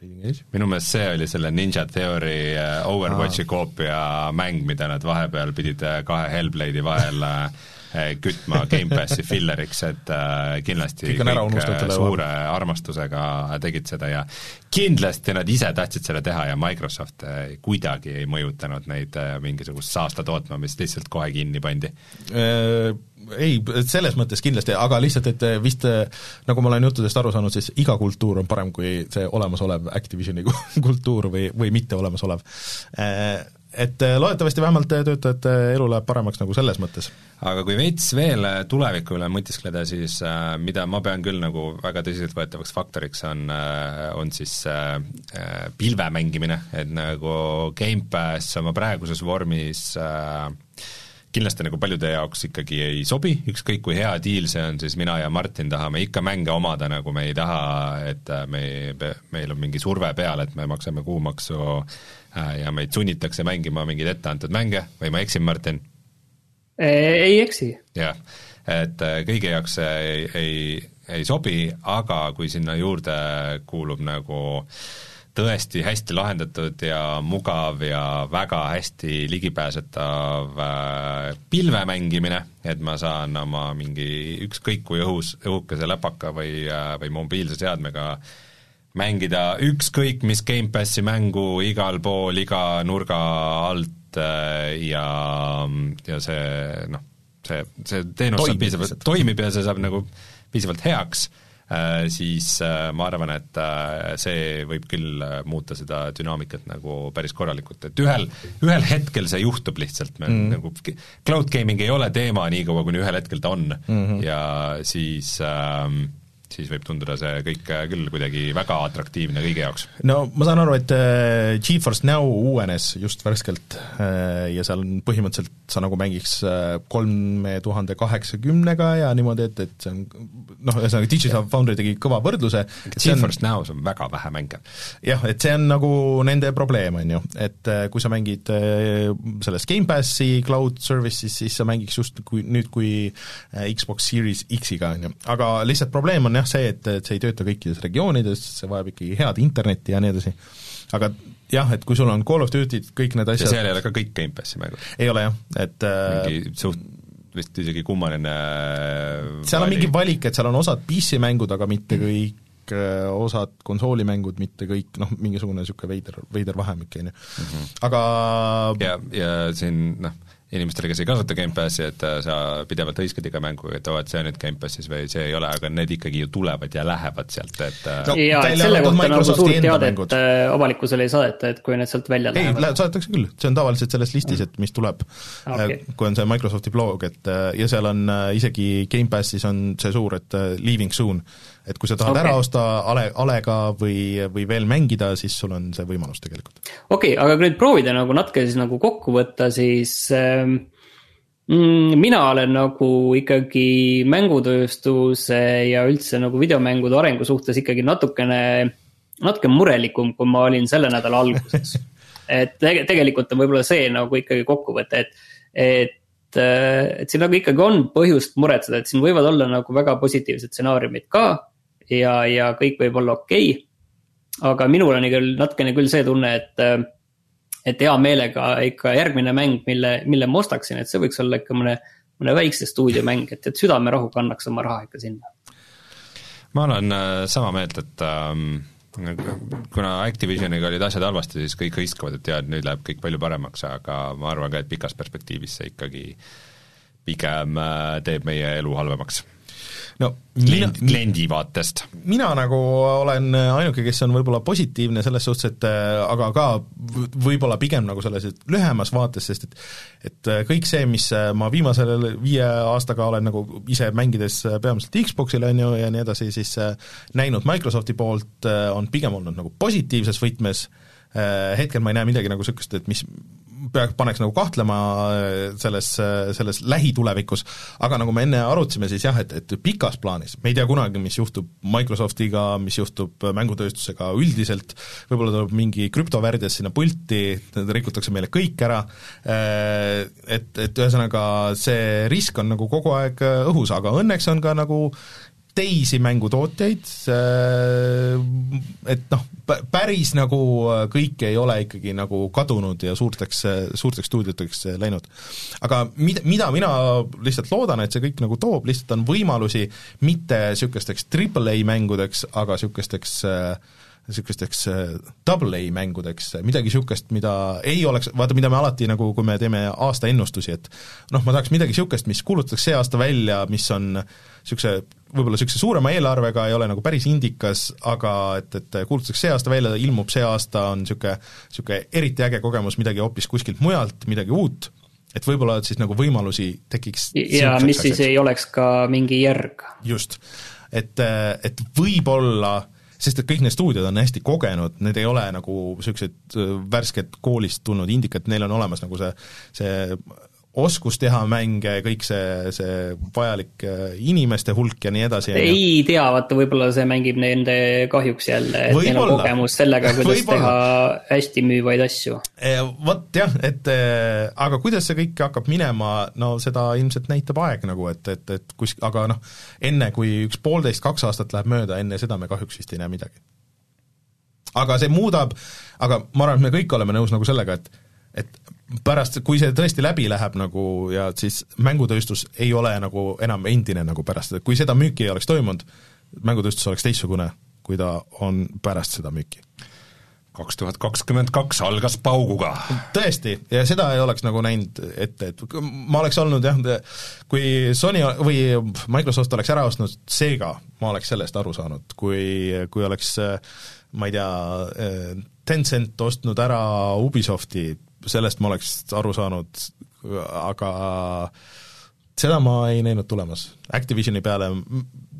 minu meelest see oli selle Ninja Theory Overwatchi koopia mäng, mida nad vahepeal pidid kahe Hellblade'i vahel kütma Gamepassi filleriks, et äh, kindlasti kõik, kõik äh, suure armastusega tegid seda ja kindlasti nad ise tahtsid selle teha ja Microsoft äh, kuidagi ei mõjutanud neid mingisugust saasta tootma, mis lihtsalt kohe kinni pandi. Ei, selles mõttes kindlasti, aga lihtsalt, et vist nagu ma olen juttudest aru saanud, siis iga kultuur on parem kui see olemasolev Activisioni kultuur või, või mitte olemasolev et äh, loodetavasti vähemalt äh, töötajate elu läheb paremaks nagu selles mõttes. aga kui veits veel äh, tuleviku üle mõtiskleda, siis äh, mida ma pean küll nagu väga tõsiseltvõetavaks faktoriks, on, on siis äh, pilve mängimine, et nagu Gamepass oma praeguses vormis äh, kindlasti nagu paljude jaoks ikkagi ei sobi, ükskõik kui hea diil see on, siis mina ja Martin tahame ikka mänge omada, nagu me ei taha, et me, meil on mingi surve peal, et me maksame kuumaksu äh, Äh, ja meid sunnitakse mängima mingeid etteantud mänge või ma eksin, Martin? ei eksi. jah, et äh, kõigi jaoks ei, ei, ei sobi, aga kui sinna juurde kuulub nagu tõesti hästi lahendatud ja mugav ja väga hästi ligipääsetav äh, pilve mängimine, et ma saan oma mingi ükskõik kui õhus, õhukese läpaka või, või mobiilse seadmega äh, mängida ükskõik mis Gamepassi mängu igal pool, iga nurga alt äh, ja, ja see noh, see, see teenus toimib, saab piisavalt, toimib ja see saab nagu piisavalt heaks, äh, siis äh, ma arvan, et see võib küll muuta seda dünaamikat nagu päris korralikult, et ühel, ühel hetkel see juhtub lihtsalt, me mm. nagu, cloud gaming ei ole teema nii kaua, kuni ühel hetkel ta on mm -hmm. ja siis ähm, siis võib tunduda see kõik äh, küll kuidagi väga atraktiivne kõigi jaoks. no ma saan aru, et äh, GeForce Now uuenes just värskelt äh, ja seal on põhimõtteliselt sa nagu mängiks kolme tuhande kaheksakümnega ja niimoodi, et, et see on noh, ühesõnaga Digital Foundry tegi kõva võrdluse GeForce Now's on väga vähe mänge. jah, et see on nagu nende probleem, on ju, et kui sa mängid selles Gamepassi cloud service'is, siis sa mängiks just kui nüüd, kui Xbox Series X-iga, on ju, aga lihtsalt probleem on jah, see, et, et see ei tööta kõikides regioonides, see vajab ikkagi head internetti ja nii edasi. aga jah, et kui sul on Call of Duty'd, kõik need asjad ja seal ei ole ka kõik Gamepassi mängud? ei ole jah, et äh, mingi suht vist isegi kummaline seal on mingi valik, et seal on osad PC-mängud, aga mitte kõik äh, osad konsoolimängud, mitte kõik, noh, mingisugune niisugune veider, veider vahemik, on ju. Mhm. aga ja, ja siin noh, inimestele, kes ei kasuta Gamepassi, et äh, sa pidevalt hõiskad iga mängu, et oo, et see on nüüd Gamepassis või see ei ole, aga need ikkagi ju tulevad ja lähevad sealt, et äh, no, jaa, et selle kohta nagu suurt teadet äh, avalikkusele ei saadeta, et kui need sealt välja ei, lähevad? ei, saadetakse küll, see on tavaliselt selles listis, et mis tuleb okay., kui on see Microsofti blog, et ja seal on isegi Gamepassis on see suur, et leaving soon et kui sa tahad okay. ära osta ale, alega või, või veel mängida, siis sul on see võimalus tegelikult. okei okay,, aga kui nüüd proovida nagu natuke siis nagu kokku võtta, siis ähm, mm, mina olen nagu ikkagi mängutööstuse ja üldse nagu videomängude arengu suhtes ikkagi natukene, natuke murelikum, kui ma olin selle nädala alguses et tege, tegelikult on võib-olla see nagu ikkagi kokkuvõte, et, et et siin nagu ikkagi on põhjust muretseda, et siin võivad olla nagu väga positiivsed stsenaariumid ka ja, ja kõik võib olla okei okay.. aga minul on küll natukene küll see tunne, et, et hea meelega ikka järgmine mäng, mille, mille ma ostaksin, et see võiks olla ikka mõne, mõne väikse stuudiomäng, et, et südamerahuga annaks oma raha ikka sinna. ma olen äh, sama meelt, et ähm kuna Activisioniga olid asjad halvasti, siis kõik hõiskavad, et jaa, et nüüd läheb kõik palju paremaks, aga ma arvan ka, et pikas perspektiivis see ikkagi pigem äh, teeb meie elu halvemaks no klient, kliendi vaatest? mina nagu olen ainuke, kes on võib-olla positiivne selles suhtes, et äh, aga ka võib-olla pigem nagu selles lühemas vaates, sest et et äh, kõik see, mis äh, ma viimase viie aastaga olen nagu ise mängides peamiselt Xboxil, on ju, ja nii edasi, siis näinud Microsofti poolt, on pigem olnud nagu positiivses võtmes, hetkel ma ei näe midagi nagu niisugust, et mis pea-, paneks nagu kahtlema äh, selles, äh, selles lähitulevikus, aga nagu me enne arutasime, siis jah, et, et pikas plaanis, me ei tea kunagi, mis juhtub Microsoftiga, mis juhtub mängutööstusega üldiselt, võib-olla tuleb mingi krüptovärdes sinna pulti, rikutakse meile kõik ära, äh, et, et ühesõnaga see risk on nagu kogu aeg õhus, aga õnneks on ka nagu teisi mängutootjaid, et noh, päris nagu kõik ei ole ikkagi nagu kadunud ja suurteks, suurteks stuudioteks läinud. aga mida, mida mina lihtsalt loodan, et see kõik nagu toob, lihtsalt on võimalusi mitte niisugusteks triple A mängudeks, aga niisugusteks äh, niisugusteks double A mängudeks, midagi niisugust, mida ei oleks, vaata, mida me alati nagu, kui me teeme aastaennustusi, et noh, ma tahaks midagi niisugust, mis kuulutatakse see aasta välja, mis on niisuguse võib-olla niisuguse suurema eelarvega, ei ole nagu päris indikas, aga et, et kuulutatakse see aasta välja, ilmub see aasta, on niisugune, niisugune eriti äge kogemus, midagi hoopis kuskilt mujalt, midagi uut, et võib-olla et siis nagu võimalusi tekiks ja mis siis ei oleks ka mingi järg. just, et, et võib-olla sest et kõik need stuudiod on hästi kogenud, need ei ole nagu niisugused värsked koolist tulnud indikad, neil on olemas nagu see, see oskus teha mänge, kõik see, see vajalik äh, inimeste hulk ja nii edasi. ei tea, vaata võib-olla see mängib nende kahjuks jälle, et neil on kogemus sellega, kuidas teha hästi müüvaid asju. E, vot jah, et äh, aga kuidas see kõik hakkab minema, no seda ilmselt näitab aeg nagu, et, et, et kus, aga noh, enne kui üks poolteist, kaks aastat läheb mööda, enne seda me kahjuks vist ei näe midagi. aga see muudab, aga ma arvan, et me kõik oleme nõus nagu sellega, et et pärast, kui see tõesti läbi läheb nagu ja siis mängutööstus ei ole nagu enam endine nagu pärast seda, kui seda müüki ei oleks toimunud, mängutööstus oleks teistsugune, kui ta on pärast seda müüki. kaks tuhat kakskümmend kaks algas pauguga. tõesti, ja seda ei oleks nagu näinud ette, et ma oleks olnud jah, kui Sony või Microsoft oleks ära ostnud Sega, ma oleks sellest aru saanud, kui, kui oleks ma ei tea, Tencent ostnud ära Ubisofti, sellest ma oleks aru saanud, aga seda ma ei näinud tulemas. Activisioni peale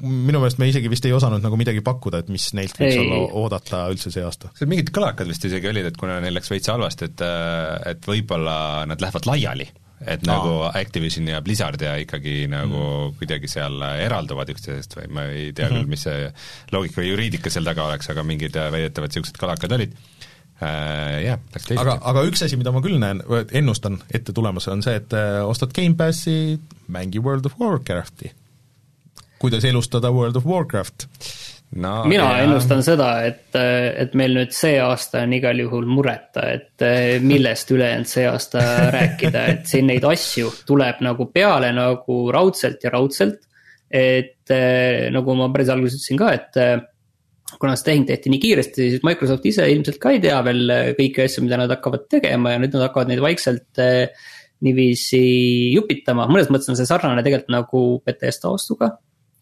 minu meelest me isegi vist ei osanud nagu midagi pakkuda, et mis neilt võiks ei. olla oodata üldse see aasta. seal mingid kõlakad vist isegi olid, et kuna neil läks veits halvasti, et et võib-olla nad lähevad laiali, et Aa. nagu Activision ja Blizzard ja ikkagi nagu mm. kuidagi seal eralduvad üksteisest või ma ei tea mm -hmm. küll, mis see loogika või juriidika seal taga oleks, aga mingid väidetavad niisugused kõlakad olid jah, läks teisiti. aga, aga üks asi, mida ma küll näen, ennustan ette tulemas, on see, et äh, ostad Gamepassi, mängi World of Warcrafti. kuidas elustada World of Warcraft? no, mina ja. ennustan seda, et, et meil nüüd see aasta on igal juhul mureta, et millest ülejäänud see aasta rääkida, et siin neid asju tuleb nagu peale nagu raudselt ja raudselt. et nagu ma päris alguses ütlesin ka, et kuna see tehing tehti nii kiiresti, siis Microsoft ise ilmselt ka ei tea veel kõiki asju, mida nad hakkavad tegema ja nüüd nad hakkavad neid vaikselt niiviisi jupitama, mõnes mõttes on see sarnane tegelikult nagu Betesta ostuga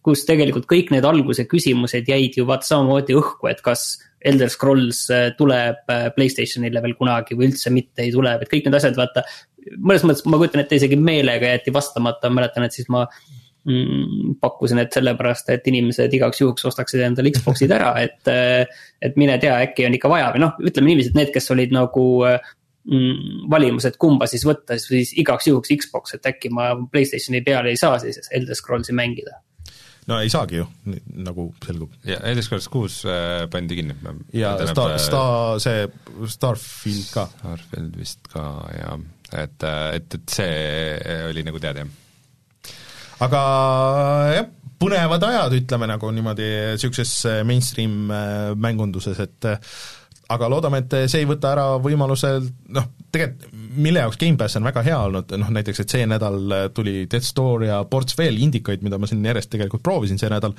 kus tegelikult kõik need alguse küsimused jäid ju vaata samamoodi õhku, et kas Elder Scrolls äh, tuleb äh, Playstationile veel kunagi või üldse mitte ei tule, et kõik need asjad, vaata. mõnes mõttes ma kujutan ette isegi meelega jäeti vastamata, mäletan, et siis ma pakkusin, et sellepärast, et inimesed igaks juhuks ostaksid endale Xbox'id ära, et. Äh, et mine tea, äkki on ikka vaja või noh, ütleme niiviisi, et need, kes olid nagu mm, valimus, et kumba siis võtta, siis igaks juhuks Xbox, et äkki ma Playstationi peale ei saa siis Elder Scrollsi mängida no ei saagi ju, nagu selgub. ja Elder Scrolls kuus äh, pandi kinni. ja Star, Star, see Starfield ka. Starfield vist ka jah, et, et, et see oli nagu teada, jah. Aga jah, põnevad ajad, ütleme nagu niimoodi niisuguses mainstream äh, mängunduses, et aga loodame, et see ei võta ära võimaluse noh, tegelikult mille jaoks Gamepass on väga hea olnud, noh näiteks, et see nädal tuli Death Store ja ports veel indikaid, mida ma siin järjest tegelikult proovisin see nädal,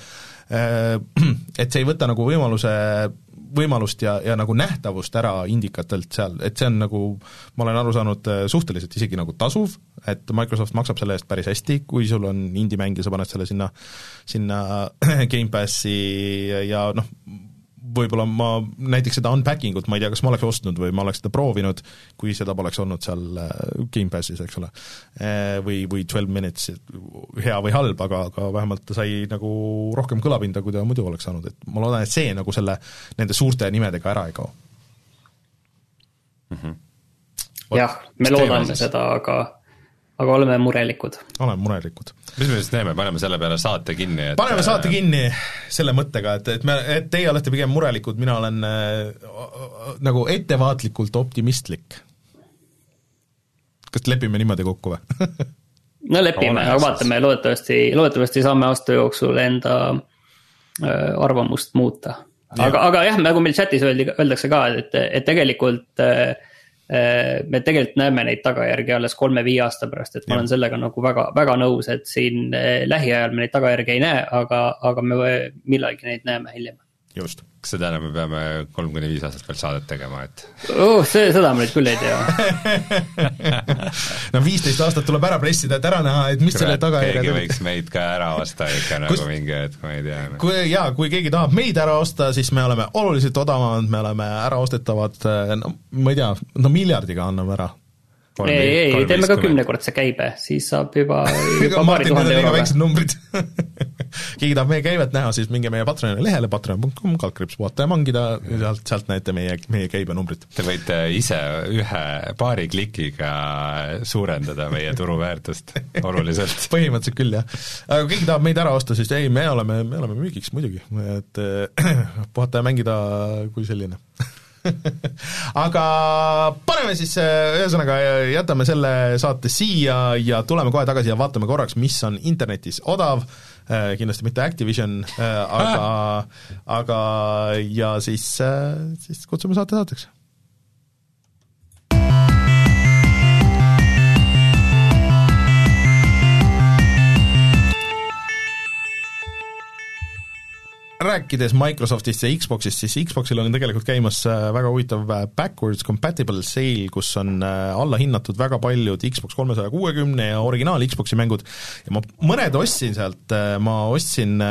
äh, et see ei võta nagu võimaluse, võimalust ja, ja nagu nähtavust ära indikatelt seal, et see on nagu, ma olen aru saanud, suhteliselt isegi nagu tasuv, et Microsoft maksab selle eest päris hästi, kui sul on indie-mäng ja sa paned selle sinna, sinna Gamepassi ja noh, võib-olla ma näiteks seda unpacking ut ma ei tea, kas ma oleks ostnud või ma oleks seda proovinud, kui seda poleks olnud seal äh, Gamepassis, eks ole. Äh, või, või Twelve Minutes, hea või halb, aga, aga vähemalt ta sai nagu rohkem kõlapinda, kui ta muidu oleks saanud, et ma loodan, et see nagu selle, nende suurte nimedega ära ei kao mm. -hmm. jah, me loodame seda, aga aga oleme murelikud. oleme murelikud. mis me siis teeme, paneme selle peale saate kinni, et paneme saate kinni selle mõttega, et, et me, et teie olete pigem murelikud, mina olen äh, nagu ettevaatlikult optimistlik. kas lepime niimoodi kokku või no lepime, aga vaatame, loodetavasti, loodetavasti saame aasta jooksul enda äh, arvamust muuta. aga, aga jah, nagu meil chatis öeldi, öeldakse ka, et, et tegelikult äh, me tegelikult näeme neid tagajärgi alles kolme-viie aasta pärast, et ma ja. olen sellega nagu väga, väga nõus, et siin äh, lähiajal me neid tagajärgi ei näe, aga, aga me millalgi neid näeme hiljem. Just. Kas see tähendab, me peame kolm kuni viis aastat veel saadet tegema, et uh, see, seda ma nüüd küll ei tea. No viisteist aastat tuleb ära pressida, et ära näha, et mis selle tagajärjed keegi võiks meid ka ära osta ikka nagu Kus, mingi hetk, ma ei tea no.. kui jaa, kui keegi tahab meid ära osta, siis me oleme oluliselt odavamad, me oleme äraostetavad, no ma ei tea, no miljardiga anname ära ei, ei, teeme ka kümnekordse käibe, siis saab juba, juba paari tuhande euroga. väiksed numbrid keegi tahab meie käivet näha, siis minge meie Patreoni lehele, patreon.com, kaldkriips puhata ja mangida, sealt, sealt näete meie, meie käibenumbrit. Te võite ise ühe, paari klikiga suurendada meie turuväärtust oluliselt põhimõtteliselt küll, jah. aga kui keegi tahab meid ära osta, siis ei, me oleme, me oleme müügiks muidugi, et puhata ja mängida kui selline aga paneme siis, äh, ühesõnaga jätame selle saate siia ja tuleme kohe tagasi ja vaatame korraks, mis on internetis odav, äh, kindlasti mitte Activision, äh, aga, aga ja siis, siis kutsume saate saateks rääkides Microsoftist ja Xboxist, siis Xboxil on tegelikult käimas äh, väga huvitav äh, backwards compatible sale, kus on äh, alla hinnatud väga paljud Xbox kolmesaja kuuekümne ja originaal Xboxi mängud ja ma mõned ostsin sealt, ma ostsin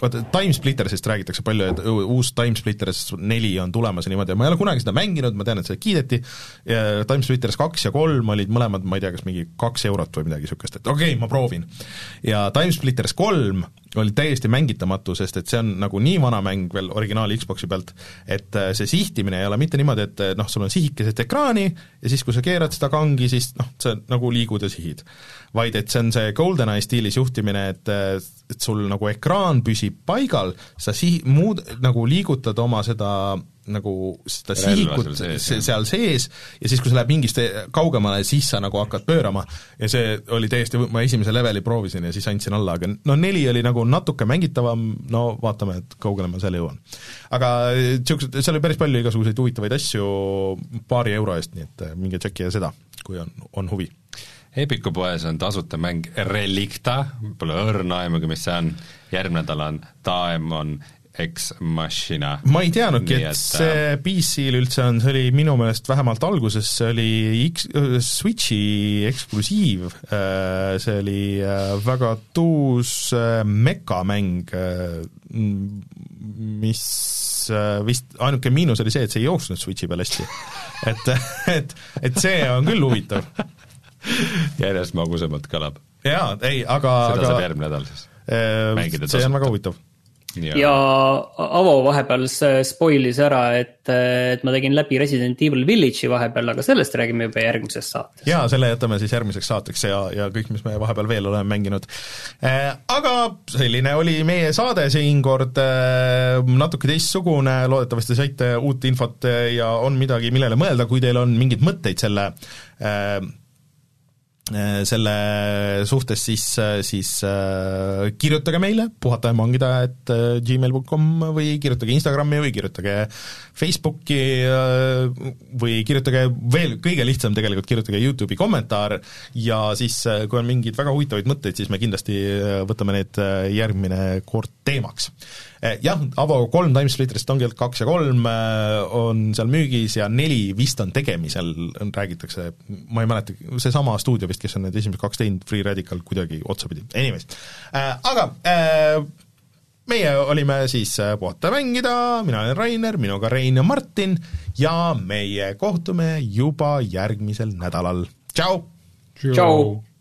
vaata, Timesplittersist räägitakse palju, et uus Timesplitters neli on tulemas ja niimoodi ja ma ei ole kunagi seda mänginud, ma tean, et seda kiideti, Timesplitters kaks ja kolm olid mõlemad, ma ei tea, kas mingi kaks eurot või midagi niisugust, et okei okay,, ma proovin. ja Timesplitters kolm oli täiesti mängitamatu, sest et see on nagu nii vana mäng veel originaal Xboxi pealt, et äh, see sihtimine ei ole mitte niimoodi, et noh, sul on sihikesed ekraani ja siis, kui sa keerad seda kangi, siis noh, sa nagu liigud ja sihid. vaid et see on see GoldenEye stiilis juhtimine, et, et sul nagu ekraan püsib paigal, sa sihi-, muud, nagu liigutad oma seda nagu seda sihikut seal sees, se- jah. seal sees ja siis, kui sa lähed mingist kaugemale, siis sa nagu hakkad pöörama ja see oli täiesti, ma esimese leveli proovisin ja siis andsin alla, aga no neli oli nagu natuke mängitavam, no vaatame, et kaugele ma seal jõuan. aga niisugused, seal oli päris palju igasuguseid huvitavaid asju paari euro eest, nii et minge tšekkige seda, kui on, on huvi. Epiku poes on tasuta mäng Relicta, pole õrna aimugi, mis see on, järgmine nädal on Daemon Ex Machina. ma ei teadnudki, et et, see PC-l üldse on, see oli minu meelest vähemalt alguses, see oli X, Switchi eksklusiiv, see oli äh, väga tuus äh, mekamäng, mis äh, vist, ainuke miinus oli see, et see ei jooksnud Switchi peal hästi. et, et, et see on küll huvitav. järjest magusamalt kõlab. jaa, ei, aga seda saab aga järgmine nädal siis. äh, mängida see on tasuta. väga huvitav ja Avo vahepeal spoilis ära, et, et ma tegin läbi Resident Evil Village'i vahepeal, aga sellest räägime juba järgmises saates. jaa, selle jätame siis järgmiseks saateks ja, ja kõik, mis me vahepeal veel oleme mänginud. Aga selline oli meie saade siinkord, natuke teistsugune, loodetavasti saite uut infot ja on midagi, millele mõelda, kui teil on mingeid mõtteid selle selle suhtes, siis, siis äh, kirjutage meile, puhata ja mangida, et äh, gmail.com või kirjutage Instagrami või kirjutage Facebooki äh, või kirjutage veel, kõige lihtsam tegelikult, kirjutage YouTube'i kommentaar ja siis, äh, kui on mingeid väga huvitavaid mõtteid, siis me kindlasti äh, võtame need äh, järgmine kord teemaks. Eh, jah, Avo kolm timesplitterist ongi ainult kaks ja kolm äh, on seal müügis ja neli vist on tegemisel, räägitakse, ma ei mäleta, seesama stuudio vist, kes on need esimesed kaks teinud, Free Radical kuidagi otsapidi, anyways äh,. Aga meie olime siis Puhata mängida, mina olen Rainer, minuga Rein ja Martin ja meie kohtume juba järgmisel nädalal, tšau! tšau!